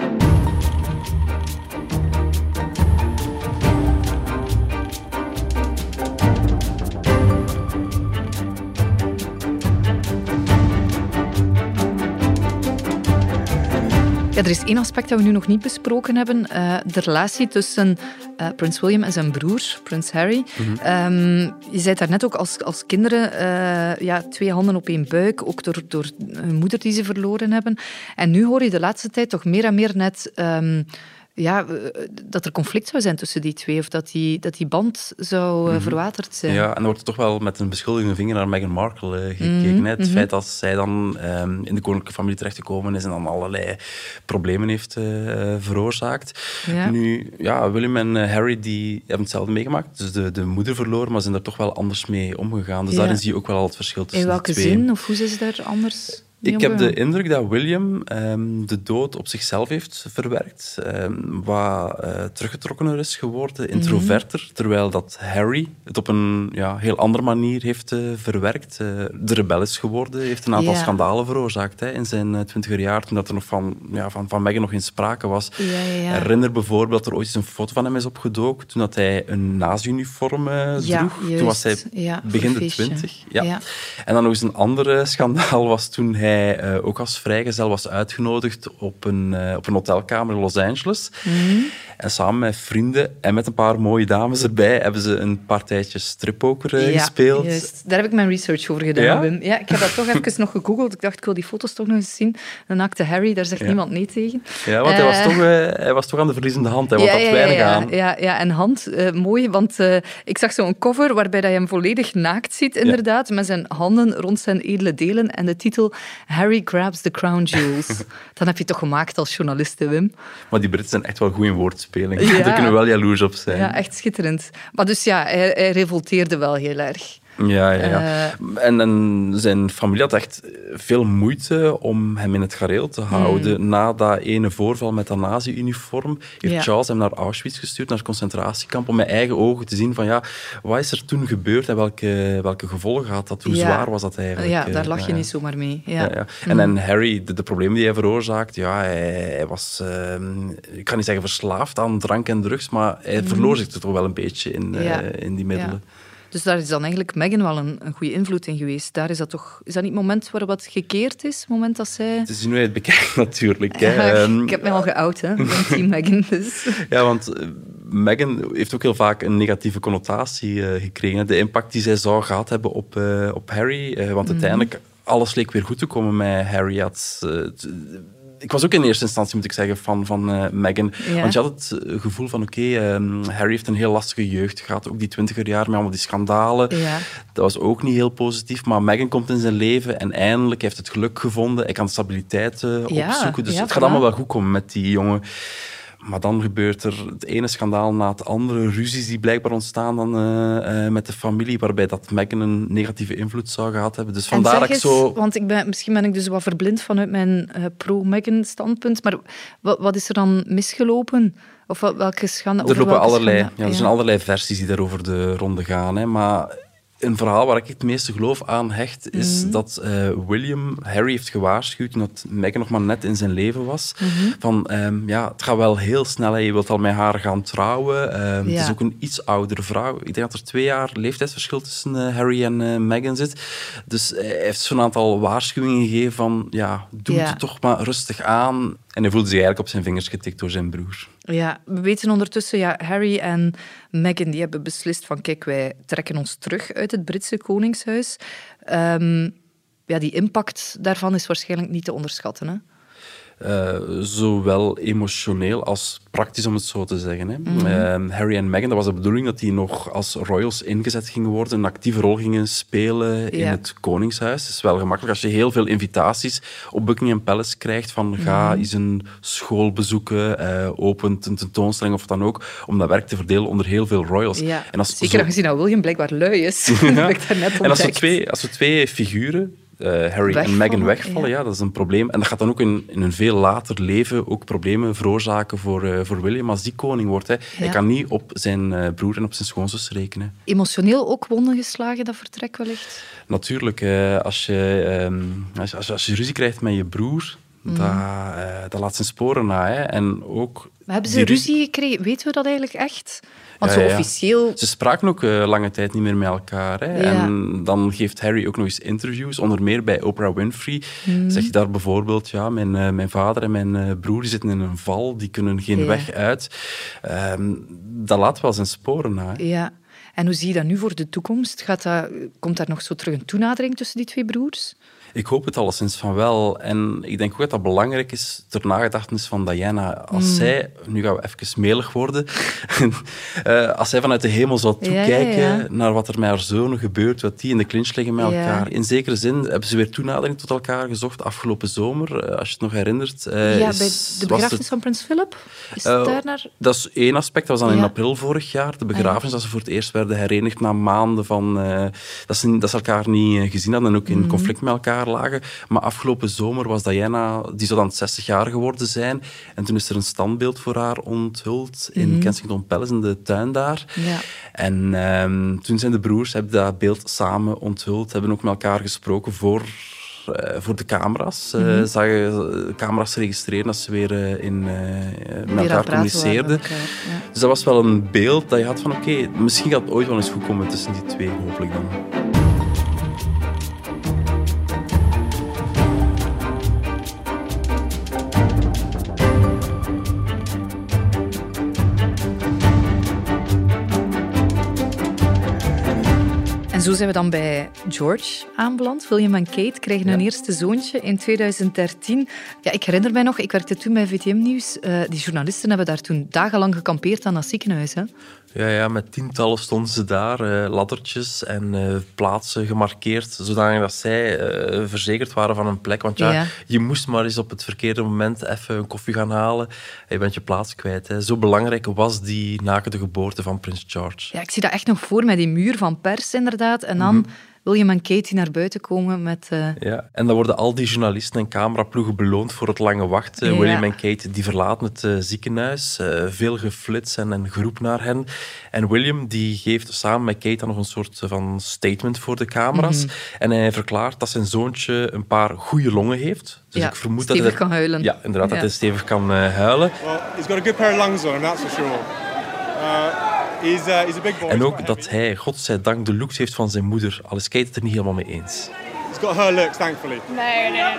Ja, er is één aspect dat we nu nog niet besproken hebben. eh, de relatie tussen eh, prins William en zijn broer, prins Harry. Mhm. Ehm, je zei daar net ook als, als kinderen eh, ja, twee handen op één buik, ook door, door hun moeder die ze verloren hebben. En nu hoor je de laatste tijd toch meer en meer net... ehm, ja, eh, dat er conflict zou zijn tussen die twee, of dat die, dat die band zou eh, Mhm. verwaterd zijn. Ja, en er wordt toch wel met een beschuldigende vinger naar Meghan Markle eh, gekeken. Mhm, hè. Het mhm. feit dat zij dan ehm, in de koninklijke familie terechtgekomen is en dan allerlei problemen heeft eh, veroorzaakt. Ja. Nu, ja, William en Harry die hebben hetzelfde meegemaakt. Dus de, de moeder verloren, maar zijn er toch wel anders mee omgegaan. Dus Ja. daarin zie je ook wel al het verschil tussen In welke de twee. zin, of hoe zijn ze daar anders Ik heb de indruk dat William ehm, de dood op zichzelf heeft verwerkt, ehm, wat eh, teruggetrokkener is geworden, introverter, terwijl dat Harry het op een ja, heel andere manier heeft eh, verwerkt. Eh, de rebel is geworden, heeft een aantal schandalen veroorzaakt hè, in zijn twintiger jaar, toen dat er nog van, ja, van, van Meghan nog in sprake was. Herinner bijvoorbeeld dat er ooit eens een foto van hem is opgedoken, toen dat hij een nazi-uniform Ja, droeg. Toen was hij begin de twintig. Ja. En dan nog eens een ander schandaal was toen hij eh, ook als vrijgezel was uitgenodigd op een, eh, op een hotelkamer in Los Angeles. Mhm. En samen met vrienden en met een paar mooie dames erbij hebben ze een partijtje strippoker eh, Ja, gespeeld. juist. Daar heb ik mijn research over gedaan, Ja? Wim. Ja, ik heb dat toch even nog gegoogeld. Ik dacht, ik wil die foto's toch nog eens zien. Een naakte Harry, daar zegt Ja. niemand nee tegen. Ja, want hij, was toch, hij was toch aan de verliezende hand. Hij ja, had weinig ja, aan. Ja, ja, en Hand, mooi, want ik zag zo'n cover waarbij dat je hem volledig naakt ziet, inderdaad, met zijn handen rond zijn edele delen en de titel Harry grabs the crown jewels. Dan heb je het toch gemaakt als journalist, hè, Wim? Maar die Britten zijn echt wel goed in woordspeling. Ja. Daar kunnen we wel jaloers op zijn. Ja, echt schitterend. Maar dus ja, hij, hij revolteerde wel heel erg. Ja, ja, ja. Eh. En, en zijn familie had echt veel moeite om hem in het gareel te houden. Na dat ene voorval met dat nazi-uniform heeft Ja. Charles hem naar Auschwitz gestuurd, naar het concentratiekamp, om met eigen ogen te zien van ja, wat is er toen gebeurd en welke, welke gevolgen had dat? Hoe Ja. zwaar was dat eigenlijk? Ja, eh, daar lach je ja. niet zomaar mee. Ja. Ja, ja. En, en Harry, de, de problemen die hij veroorzaakt, ja, hij, hij was, ehm, ik kan niet zeggen verslaafd aan drank en drugs, maar hij verloor zich er toch wel een beetje in, eh, in die middelen. Dus daar is dan eigenlijk Meghan wel een, een goede invloed in geweest. Daar is dat toch... Is dat niet het moment waarop wat gekeerd is? Het moment dat zij... Het is je het bekijkt natuurlijk. Hè. Ja, Ehm, ik heb mij al geout, hè. Ik ben team Meghan, dus... Ja, want eh, Meghan heeft ook heel vaak een negatieve connotatie eh, gekregen. De impact die zij zou gehad hebben op, eh, op Harry. want Mhm. uiteindelijk, alles leek weer goed te komen met Harry. Had, ik was ook in eerste instantie, moet ik zeggen, van, van eh, Meghan. Ja. Want je had het eh, gevoel van, oké, ehm, Harry heeft een heel lastige jeugd gehad. Ook die twintiger jaar met allemaal die schandalen. Ja. Dat was ook niet heel positief. Maar Meghan komt in zijn leven en eindelijk heeft het geluk gevonden. Hij kan stabiliteit Ja, opzoeken. Dus het gaat allemaal wel goed komen met die jongen. Maar dan gebeurt er het ene schandaal na het andere. Ruzies die blijkbaar ontstaan dan, eh, eh, met de familie, waarbij dat Meghan een negatieve invloed zou gehad hebben. Dus vandaar dat ik zo... Want ik ben, misschien ben ik dus wat verblind vanuit mijn eh, pro-Meghan-standpunt, maar wat, wat is er dan misgelopen? Of wat, welke schande... Er lopen allerlei, schande- ja, er zijn allerlei versies die daarover de ronde gaan. Hè. Maar een verhaal waar ik het meeste geloof aan hecht, is Mhm. dat eh, William Harry heeft gewaarschuwd toen dat Meghan nog maar net in zijn leven was. Mhm. Van, ehm, ja, het gaat wel heel snel. Hè. Je wilt al met haar gaan trouwen. Ehm, Het is ook een iets oudere vrouw. Ik denk dat er twee jaar leeftijdsverschil tussen eh, Harry en eh, Meghan zit. Dus hij heeft zo'n aantal waarschuwingen gegeven van, ja, doe Ja. het toch maar rustig aan. En hij voelde zich eigenlijk op zijn vingers getikt door zijn broer. Ja, we weten ondertussen, ja, Harry en Meghan die hebben beslist van kijk, wij trekken ons terug uit het Britse Koningshuis. Ehm, ja, die impact daarvan is waarschijnlijk niet te onderschatten. Hè? Eh, zowel emotioneel als praktisch, om het zo te zeggen. Hè. Mhm. Eh, Harry en Meghan, dat was de bedoeling dat die nog als royals ingezet gingen worden, een actieve rol gingen spelen in het koningshuis. Het is wel gemakkelijk als je heel veel invitaties op Buckingham Palace krijgt van ga Mhm. eens een school bezoeken, eh, opent een tentoonstelling of wat dan ook, om dat werk te verdelen onder heel veel royals. Ja. En als Zeker zo- aangezien dat William blijkbaar lui is. Ja. dat heb ik daarnet En als twee, als er twee figuren, eh, Harry en Meghan, wegvallen, ja. ja. dat is een probleem. En dat gaat dan ook in, in een veel later leven ook problemen veroorzaken voor, eh, voor William als die koning wordt. Hè. Hij kan niet op zijn eh, broer en op zijn schoonzus rekenen. Emotioneel ook wonden geslagen, dat vertrek wellicht. Natuurlijk, als, je, ehm, als, je- als, je, als je ruzie krijgt met je broer, Mhm. dat, dat laat zijn sporen na. Hè. En ook Maar hebben ze ruzie gekregen? Weten we dat eigenlijk echt? Want zo officieel... Ze spraken ook eh, lange tijd niet meer met elkaar. Hè. En dan geeft Harry ook nog eens interviews, onder meer bij Oprah Winfrey. Mhm. Zeg je daar bijvoorbeeld, ja, mijn, eh, mijn vader en mijn eh, broer zitten in een val, die kunnen geen weg uit. Ehm, dat laat wel zijn sporen na. hè. Ja. En hoe zie je dat nu voor de toekomst? Gaat dat, komt daar nog zo terug een toenadering tussen die twee broers? Ik hoop het alleszins van wel. En ik denk ook dat dat belangrijk is ter nagedachtenis van Diana. Als Mm. zij, nu gaan we even melig worden, eh, als zij vanuit de hemel zou toekijken Ja, ja, ja. naar wat er met haar zonen gebeurt, wat die in de clinch liggen met elkaar. In zekere zin hebben ze weer toenadering tot elkaar gezocht afgelopen zomer, eh, als je het nog herinnert. eh, ja, is- bij de begrafenis het- van prins Philip? Is het daar naar... Dat is één aspect. Dat was dan in april vorig jaar. De Ah, begrafenis, dat ze voor het eerst werden herenigd na maanden van... dat, ze, dat ze elkaar niet gezien hadden en ook in Mhm. conflict met elkaar lagen. Maar afgelopen zomer was Diana... Die zou dan 60 jaar geworden zijn. En toen is er een standbeeld voor haar onthuld in Mhm. Kensington Palace, in de tuin daar. Ja. En ehm, toen zijn de broers hebben dat beeld samen onthuld. Hebben ook met elkaar gesproken voor... eh, voor de camera's. Zagen eh, camera's registreren dat ze weer in, met elkaar communiceerden. ja. Dus dat was wel een beeld dat je had van oké, misschien gaat het ooit wel eens goed komen tussen die twee, hopelijk dan. Zo zijn we dan bij George aanbeland. William en Kate krijgen hun eerste zoontje in 2013. Ja, ik herinner mij nog, ik werkte toen bij VTM Nieuws. Eh, die journalisten hebben daar toen dagenlang gekampeerd aan dat ziekenhuis. Hè? Ja, ja, met tientallen stonden ze daar, eh, laddertjes en eh, plaatsen gemarkeerd, zodanig dat zij eh, verzekerd waren van een plek. Want ja, Ja. je moest maar eens op het verkeerde moment even een koffie gaan halen en je bent je plaats kwijt. Hè. Zo belangrijk was die nakende geboorte van prins George. Ja, ik zie dat echt nog voor met die muur van pers, inderdaad. En dan Mhm. William en Kate die naar buiten komen met... eh, Ja, en dan worden al die journalisten en cameraploegen beloond voor het lange wachten. Ja. William en Kate die verlaten het eh, ziekenhuis. eh, veel geflits en een groep naar hen. En William die geeft samen met Kate dan nog een soort van statement voor de camera's. Mhm. En hij verklaart dat zijn zoontje een paar goede longen heeft. Dus Ja, ik vermoed stevig dat hij, kan huilen. Ja, inderdaad, Ja. dat hij stevig kan eh, huilen. Well, he's got a good pair of lungs on him, that's for sure. Uh, he's a big boy. En ook dat hij, godzijdank, de looks heeft van zijn moeder. Al is het er niet helemaal mee eens. He's got her looks, thankfully.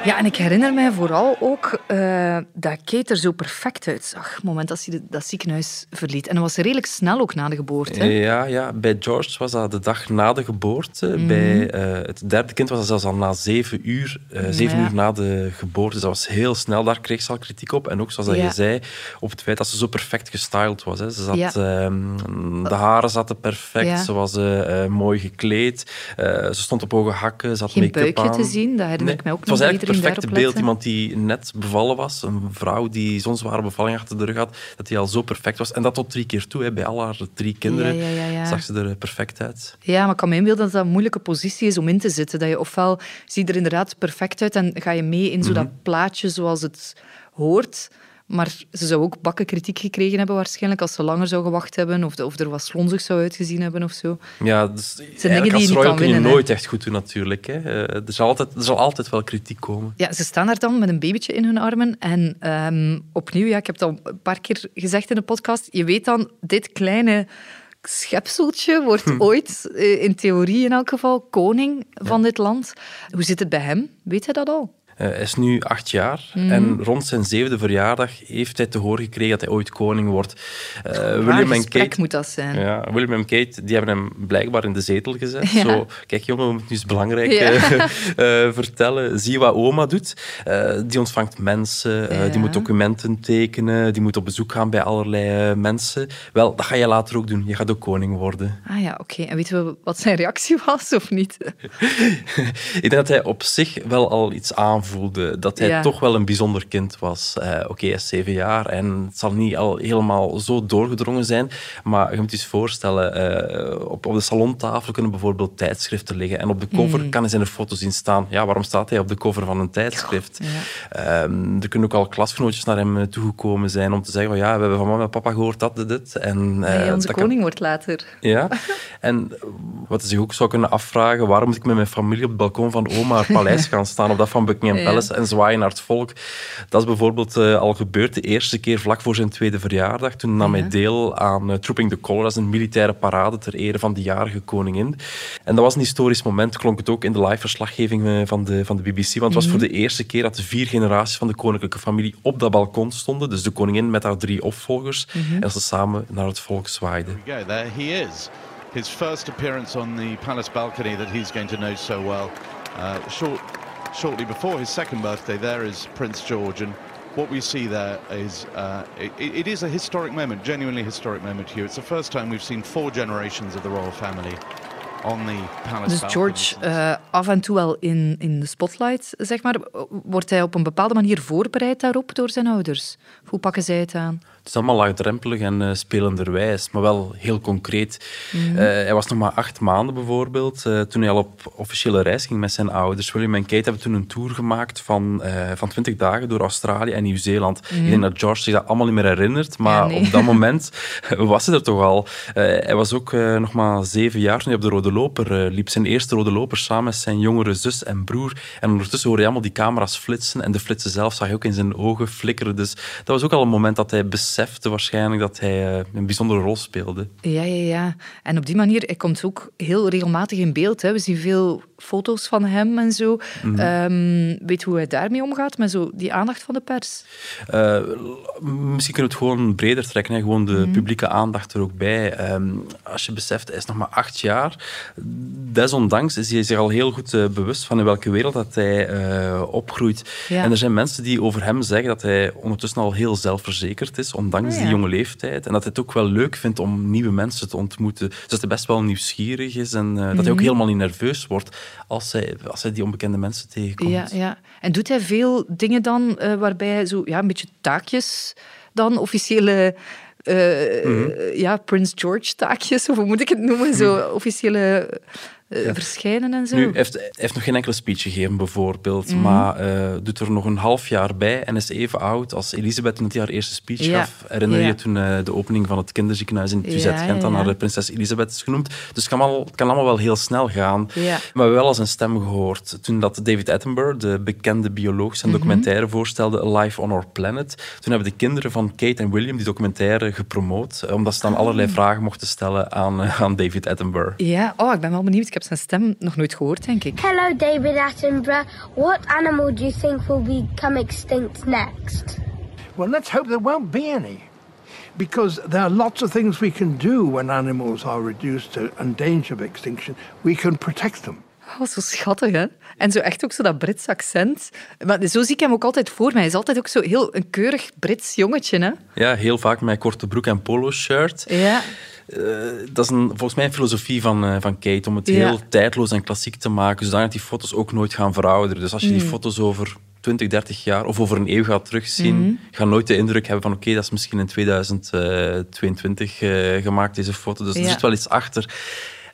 Ja, en ik herinner mij vooral ook eh, dat Kate er zo perfect uitzag. Op het moment dat ze dat ziekenhuis verliet. En dat was redelijk snel ook na de geboorte. hè? Ja, ja, bij George was dat de dag na de geboorte. Mhm. Bij eh, het derde kind was dat zelfs al na zeven uur, eh, zeven Ja. uur na de geboorte. Dus dat was heel snel. Daar kreeg ze al kritiek op. En ook, zoals dat Ja. je zei, op het feit dat ze zo perfect gestyled was. Hè. Ze zat, Ja. ehm, de haren zaten perfect. Ja. Ze was mooi gekleed. Eh, ze stond op hoge hakken. Ze had make-up buikje aan. te zien, dat herinner ik mij ook Het was eigenlijk het perfecte beeld. Iemand die net bevallen was. Een vrouw die zo'n zware bevalling achter de rug had. Dat die al zo perfect was. En dat tot drie keer toe. Hè. Bij al haar drie kinderen Ja, ja, ja, ja. zag ze er eh, perfect uit. Ja, maar ik kan me inbeelden dat dat een moeilijke positie is om in te zitten. Dat je ofwel ziet er inderdaad perfect uit en ga je mee in zo dat Mhm. plaatje zoals het hoort. Maar ze zou ook bakken kritiek gekregen hebben waarschijnlijk als ze langer zou gewacht hebben of, de- of er wat slonzig zou uitgezien hebben of zo. Ja, dus eigenlijk als royal kun je winnen, nooit echt goed doen natuurlijk. Hè. Eh, er, zal altijd, er zal altijd wel kritiek komen. Ja, ze staan daar dan met een babytje in hun armen. En ehm, opnieuw, ja, ik heb het al een paar keer gezegd in de podcast, je weet dan, dit kleine schepseltje wordt Hm. ooit, eh, in theorie in elk geval, koning van dit land. Hoe zit het bij hem? Weet hij dat al? Hij is nu acht jaar Mhm. en rond zijn zevende verjaardag heeft hij te horen gekregen dat hij ooit koning wordt. Waar William en Kate, moet dat zijn. ja, William en Kate die hebben hem blijkbaar in de zetel gezet. Ja. Zo, kijk jongen, we moeten nu eens belangrijk Ja. eh, vertellen. Zie wat oma doet. Die ontvangt mensen, Ja. die moet documenten tekenen, die moet op bezoek gaan bij allerlei mensen. Wel, dat ga je later ook doen. Je gaat ook koning worden. Ah ja, oké. En weten we wat zijn reactie was of niet? Ik denk dat hij op zich wel al iets aanvoelde. Dat hij Ja. toch wel een bijzonder kind was. Eh, Oké, hij is zeven jaar en het zal niet al helemaal zo doorgedrongen zijn. Maar je moet je eens voorstellen, eh, op, op de salontafel kunnen bijvoorbeeld tijdschriften liggen. En op de cover Mm. kan hij zijn foto zien staan. Ja, waarom staat hij op de cover van een tijdschrift? Ehm, er kunnen ook al klasgenootjes naar hem eh, toegekomen zijn om te zeggen van ja, we hebben van mama en papa gehoord dat, dit, dit. En, Hij onze dat kan- koning wordt later. ja, en wat ze zich ook zou kunnen afvragen, waarom moet ik met mijn familie op het balkon van oma haar paleis gaan staan, of dat van Buckingham Ja. Palace, en zwaaien naar het volk. Dat is bijvoorbeeld eh, al gebeurd de eerste keer vlak voor zijn tweede verjaardag. Toen nam Ja. hij deel aan eh, Trooping the Colour, dat is een militaire parade ter ere van de jarige koningin. En dat was een historisch moment, klonk het ook in de live-verslaggeving eh, van de, van de BBC, want het was Mhm. voor de eerste keer dat de vier generaties van de koninklijke familie op dat balkon stonden. Dus de koningin met haar drie opvolgers, Mhm. en ze samen naar het volk zwaaiden. Here we go. There he is. his first appearance on the palace balcony that he's going to know so well. Uh, short, shortly before his second birthday, there is Prince George, and what we see there is uh, it, it is a historic moment, genuinely historic moment here. It's the first time we've seen four generations of the royal family on the palace. Dus George uh, af en toe wel in, in de spotlight, zeg maar. Wordt hij op een bepaalde manier voorbereid daarop door zijn ouders? Hoe pakken zij het aan? Het is allemaal laagdrempelig en uh, spelenderwijs, maar wel heel concreet. Mm -hmm. uh, hij was nog maar acht maanden bijvoorbeeld, uh, toen hij al op officiële reis ging met zijn ouders. William en Kate hebben toen een tour gemaakt van, van 20 dagen door Australië en Nieuw-Zeeland. Mm -hmm. Ik denk dat George zich dat allemaal niet meer herinnert, maar ja, nee. op dat moment was hij er toch al. hij was ook nog maar zeven jaar toen hij op de Rode Loper liep. Zijn eerste Rode Loper samen met zijn jongere zus en broer. En ondertussen hoorde hij allemaal die camera's flitsen en de flitsen zelf zag je ook in zijn ogen flikkeren. Dus dat was ook al een moment dat hij besefte waarschijnlijk dat hij uh, een bijzondere rol speelde. Ja, ja, ja. En op die manier, hij komt ook heel regelmatig in beeld. Hè. We zien veel foto's van hem en zo. Mm -hmm. um, weet hoe hij daarmee omgaat, met zo die aandacht van de pers? Uh, misschien kunnen we het gewoon breder trekken, hè. gewoon de mm -hmm. publieke aandacht er ook bij. Um, als je beseft, hij is nog maar acht jaar. Desondanks is hij zich al heel goed uh, bewust van in welke wereld dat hij uh, opgroeit. Ja. En er zijn mensen die over hem zeggen dat hij ondertussen al heel zelfverzekerd is, ondanks oh, ja. die jonge leeftijd. En dat hij het ook wel leuk vindt om nieuwe mensen te ontmoeten. Dus dat hij best wel nieuwsgierig is en mm -hmm. dat hij ook helemaal niet nerveus wordt als hij, als hij die onbekende mensen tegenkomt. Ja, ja. En doet hij veel dingen dan uh, waarbij hij zo ja, een beetje taakjes dan, officiële... Uh, mm -hmm. ja, Prince George taakjes, of hoe moet ik het noemen? Zo officiële uh, ja. verschijnen en zo. Nu, hij heeft, hij heeft nog geen enkele speech gegeven, bijvoorbeeld, mm. maar uh, doet er nog een half jaar bij en is even oud als Elisabeth toen hij haar eerste speech ja. gaf. Herinner je ja. toen uh, de opening van het kinderziekenhuis in Tuzet Gent dan naar de prinses Elisabeth is genoemd. Dus het kan, allemaal, het kan allemaal wel heel snel gaan. Maar we hebben wel als een stem gehoord toen dat David Attenborough, de bekende bioloog, zijn mm -hmm. documentaire voorstelde, Life on Our Planet. Toen hebben de kinderen van Kate en William die documentaire gepromoot, omdat ze dan Ah. allerlei vragen mochten stellen aan, aan David Attenborough. Ja, oh, ik ben wel benieuwd. Ik heb zijn stem nog nooit gehoord, denk ik. Hello, David Attenborough. What animal do you think will become extinct next? Well, let's hope there won't be any. Because there are lots of things we can do when animals are reduced to a danger of extinction. We can protect them. Oh, zo schattig, hè? En zo echt ook zo dat Brits accent. Maar zo zie ik hem ook altijd voor mij. Hij is altijd ook zo heel een keurig Brits jongetje, hè? Ja, heel vaak met korte broek en polo-shirt. Ja. Uh, dat is een, volgens mij een filosofie van, uh, van Kate, om het ja. heel tijdloos en klassiek te maken, zodat die foto's ook nooit gaan verouderen. Dus als je mm. die foto's over 20, 30 jaar of over een eeuw gaat terugzien, mm -hmm. ga nooit de indruk hebben van oké, okay, dat is misschien in 2022 uh, gemaakt, deze foto. Dus ja. er zit wel iets achter.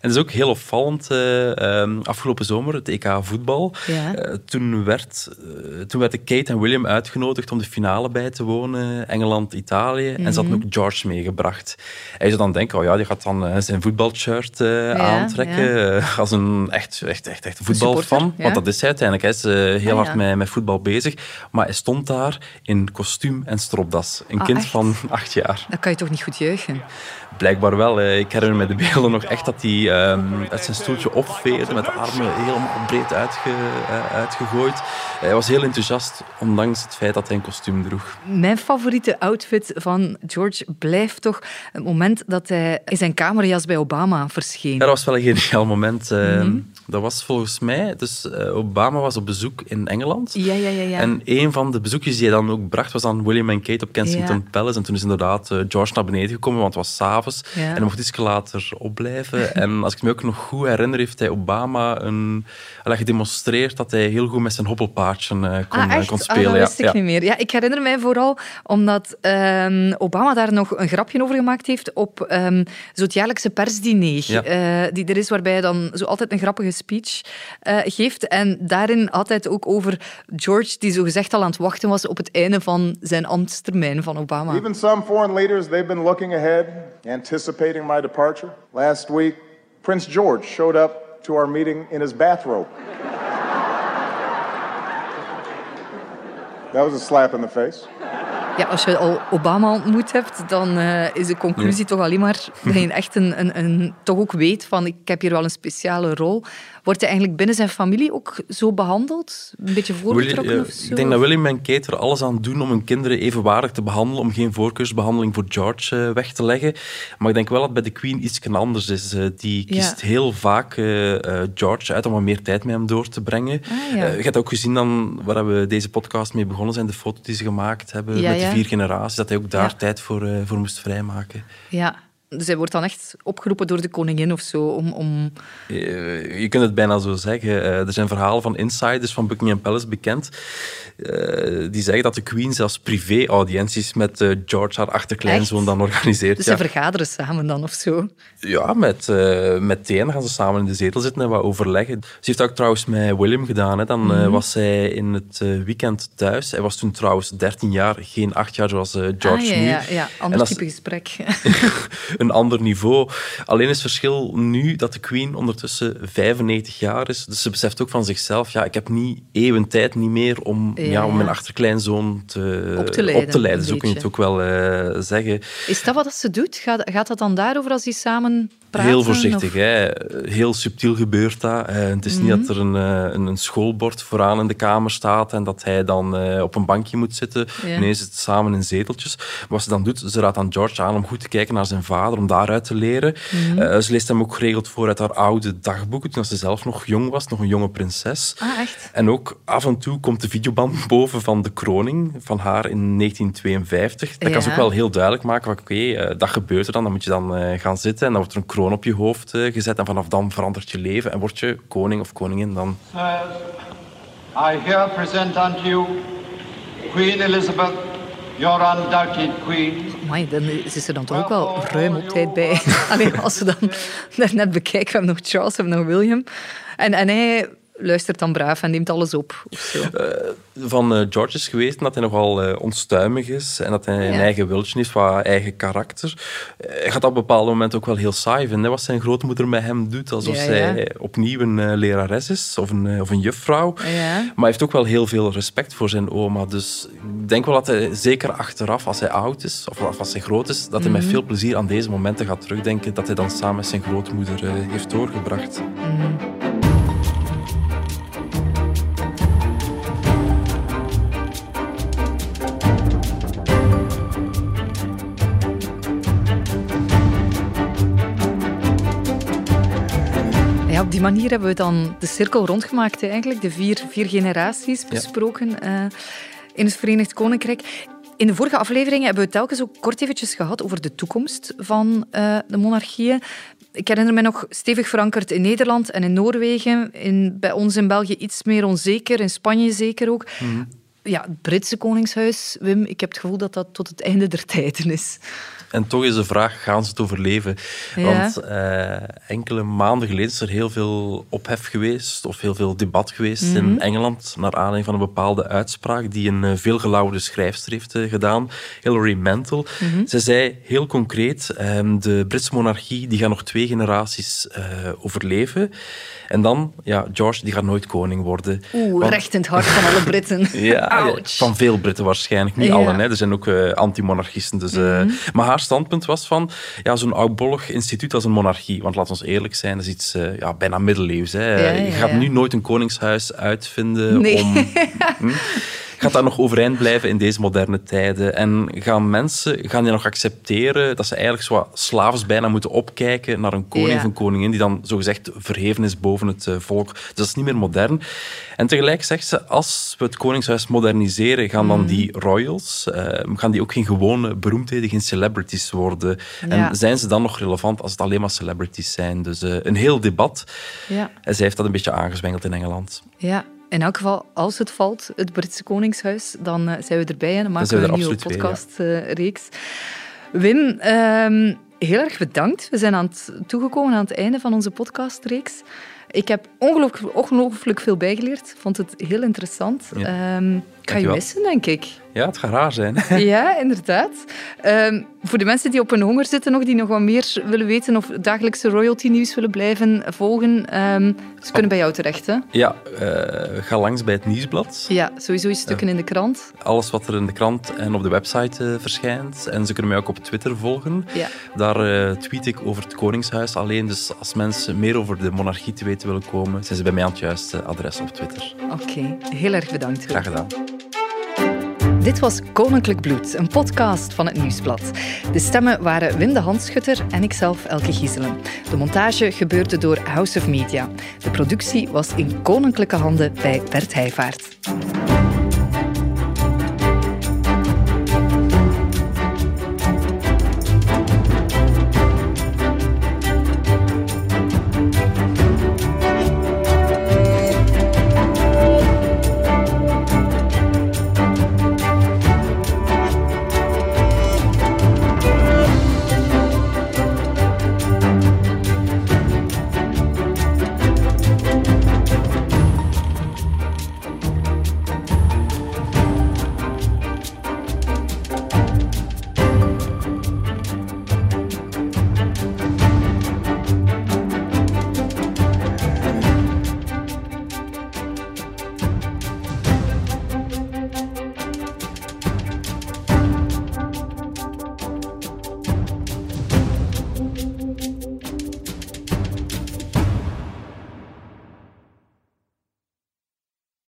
En dat is ook heel opvallend. Uh, um, afgelopen zomer, het EK voetbal. Ja. Uh, toen, werd, uh, toen werden Kate en William uitgenodigd om de finale bij te wonen. Engeland-Italië. Mm -hmm. En ze hadden ook George meegebracht. Hij zou dan denken, oh ja, die gaat dan zijn voetbalshirt ja, aantrekken. Als een echt, echt, echt, echt voetbalfan. Want dat is hij uiteindelijk. Hij is heel ah, hard met, met voetbal bezig. Maar hij stond daar in kostuum en stropdas. Een ah, kind echt? van acht jaar. Dan kan je toch niet goed juichen? Blijkbaar wel. Ik herinner me de beelden nog echt dat hij um, uit zijn stoeltje opveerde met de armen helemaal breed uitge, uh, uitgegooid. Hij was heel enthousiast, ondanks het feit dat hij een kostuum droeg. Mijn favoriete outfit van George blijft toch het moment dat hij in zijn kamerjas bij Obama verscheen. Ja, dat was wel een geniaal moment. Uh, mm -hmm. Dat was volgens mij... Dus uh, Obama was op bezoek in Engeland. Ja, ja, ja, ja. En een van de bezoekjes die hij dan ook bracht, was dan William en Kate op Kensington ja. Palace. En toen is inderdaad George naar beneden gekomen, want het was s'avonds. Ja. En hij mocht iets later opblijven. en als ik me ook nog goed herinner, heeft hij Obama een, gedemonstreerd dat hij heel goed met zijn hoppelpaardje uh, kon, ah, kon spelen. Ah, dat wist ja. ik niet meer. Ja, ik herinner mij vooral omdat um, Obama daar nog een grapje over gemaakt heeft op um, zo het jaarlijkse persdiner ja. uh, die er is, waarbij hij dan zo altijd een grappige speech uh, geeft. En daarin altijd ook over George, die zo gezegd al aan het wachten was op het einde van zijn ambtstermijn van Obama. Even some foreign leaders, they've been looking ahead, anticipating my departure. Last week, Prince George showed up to our meeting in his bathrobe. That was a slap in the face. Ja, als je al Obama ontmoet hebt, dan uh, is de conclusie ja. toch alleen maar dat je echt een, een, een, toch ook weet van ik heb hier wel een speciale rol. Wordt hij eigenlijk binnen zijn familie ook zo behandeld? Een beetje voorgetrokken of zo? Ik denk dat William en Kate er alles aan doen om hun kinderen evenwaardig te behandelen, om geen voorkeursbehandeling voor George eh, weg te leggen. Maar ik denk wel dat bij de Queen iets anders is. Eh, die Ja. kiest heel vaak eh, George uit om wat meer tijd met hem door te brengen. Ah, ja. Je hebt ook gezien dan, waar we deze podcast mee begonnen zijn, de foto's die ze gemaakt hebben Ja, met de vier generaties, dat hij ook daar tijd voor, voor moest vrijmaken. Ja, dus hij wordt dan echt opgeroepen door de koningin of zo om... om... Eh, Je kunt het bijna zo zeggen. Eh, Er zijn verhalen van insiders van Buckingham Palace bekend. eh, die zeggen dat de Queen zelfs privé-audiënties met George, haar achterkleinzoon, dan organiseert. Dus ja. ze vergaderen samen dan of zo. Ja, met, met gaan ze samen in de zetel zitten en wat overleggen. Ze heeft ook trouwens met William gedaan. Hè. Dan Mhm. was zij in het weekend thuis. Hij was toen trouwens 13 jaar, geen 8 jaar zoals George ah, ja, nu. ja, ja. En ander type gesprek. een ander niveau. Alleen is het verschil nu dat de Queen ondertussen 95 jaar is. Dus ze beseft ook van zichzelf, ja, ik heb niet eeuwen tijd niet meer om, Ja, ja, om mijn achterkleinzoon te, Op te leiden, een Zo kun je het ook wel eh, zeggen. Is dat wat ze doet? Gaat, gaat dat dan daarover als die samen praten? Heel voorzichtig, of- hè. heel subtiel gebeurt dat. Eh, het is Mhm. niet dat er een, eh, een, een schoolbord vooraan in de kamer staat en dat hij dan eh, op een bankje moet zitten. Nee, ze zitten samen in zeteltjes. Wat ze dan doet, ze raadt aan George aan om goed te kijken naar zijn vader, om daaruit te leren. Mhm. Ze leest hem ook geregeld voor uit haar oude dagboeken, toen ze zelf nog jong was, nog een jonge prinses. Ah, echt? En ook af en toe komt de videoband boven van de kroning van haar in 1952. Dat kan ze ook wel heel duidelijk maken. Oké, dat gebeurt er dan. Dan moet je dan gaan zitten en dan wordt er een kroon op je hoofd eh, gezet. En vanaf dan verandert je leven en word je koning of koningin dan. Sirs, I here present unto you Queen Elizabeth, your undoubted queen. Amai, dan is er dan toch ook wel ruim op tijd bij. Alleen als we dan net bekijken, we hebben nog Charles, we hebben nog William. En, en hij luistert dan braaf en neemt alles op. Eh, van eh, George is geweest dat hij nogal eh, onstuimig is en dat hij een eigen wiltje heeft, wat eigen karakter. Hij gaat op een bepaald moment ook wel heel saai vinden, hè, wat zijn grootmoeder met hem doet. Alsof Ja, zij ja. opnieuw een lerares is of een, of een juffrouw. Maar hij heeft ook wel heel veel respect voor zijn oma. Dus ik denk wel dat hij zeker achteraf, als hij oud is, of als hij groot is, dat hij met Mhm. veel plezier aan deze momenten gaat terugdenken dat hij dan samen met zijn grootmoeder heeft doorgebracht. Op die manier hebben we dan de cirkel rondgemaakt, eigenlijk. De vier, vier generaties besproken eh, in het Verenigd Koninkrijk. In de vorige afleveringen hebben we het telkens ook kort eventjes gehad over de toekomst van eh, de monarchieën. Ik herinner me nog stevig verankerd in Nederland en in Noorwegen. In, bij ons in België iets meer onzeker, in Spanje zeker ook. Ja, het Britse koningshuis, Wim, ik heb het gevoel dat dat tot het einde der tijden is. En toch is de vraag, gaan ze het overleven? Ja. Want eh, enkele maanden geleden is er heel veel ophef geweest, of heel veel debat geweest Mhm. in Engeland, naar aanleiding van een bepaalde uitspraak die een eh, veelgelauwerde schrijfster heeft eh, gedaan, Hilary Mantel. Mhm. Zij zei heel concreet, ehm, de Britse monarchie die gaat nog twee generaties overleven. En dan, ja, George die gaat nooit koning worden. Oeh, Want- recht in het hart van alle Britten. ja, Ouch. van veel Britten waarschijnlijk. Niet Ja. allen, hè. er zijn ook anti-monarchisten. Dus, Mhm. Maar haar standpunt was van ja, zo'n oudbollig instituut als een monarchie. Want laten we eerlijk zijn, dat is iets eh, ja, bijna middeleeuws. Hè. Ja, ja, Je gaat nu nooit een koningshuis uitvinden Nee. om... Hm? Gaat dat nog overeind blijven in deze moderne tijden? En gaan mensen gaan die nog accepteren dat ze eigenlijk zo slaafs bijna moeten opkijken naar een koning Ja. of een koningin die dan zogezegd verheven is boven het eh, volk? Dus dat is niet meer modern. En tegelijk zegt ze, als we het koningshuis moderniseren, gaan Mhm. dan die royals, eh, gaan die ook geen gewone beroemdheden, geen celebrities worden? Ja. En zijn ze dan nog relevant als het alleen maar celebrities zijn? Dus eh, een heel debat. Ja. En zij heeft dat een beetje aangezwengeld in Engeland. Ja, in elk geval, als het valt, het Britse Koningshuis, dan eh, zijn we erbij en dan maken we een nieuwe ja. podcastreeks. Wim, ehm, heel erg bedankt. We zijn aan het, toegekomen aan het einde van onze podcastreeks. Ik heb ongelooflijk, ongelooflijk veel bijgeleerd. vond het heel interessant. Ja. Ehm, ik ga je missen, denk ik. Ja, het gaat raar zijn. ja, inderdaad. Um, voor de mensen die op hun honger zitten, nog, die nog wat meer willen weten of dagelijkse royalty-nieuws willen blijven volgen, um, ze kunnen bij jou terecht, hè? Ja, uh, ga langs bij het nieuwsblad. Ja, sowieso stukken uh, in de krant. Alles wat er in de krant en op de website uh, verschijnt. En ze kunnen mij ook op Twitter volgen. Ja. Daar tweet ik over het Koningshuis alleen. Dus als mensen meer over de monarchie te weten willen komen, zijn ze bij mij aan het juiste adres op Twitter. Oké, okay. heel erg bedankt. Graag gedaan. Dit was Koninklijk Bloed, een podcast van het Nieuwsblad. De stemmen waren Winde Handschutter en ikzelf, Elke Gieselen. De montage gebeurde door House of Media. De productie was in koninklijke handen bij Bert Heijvaart.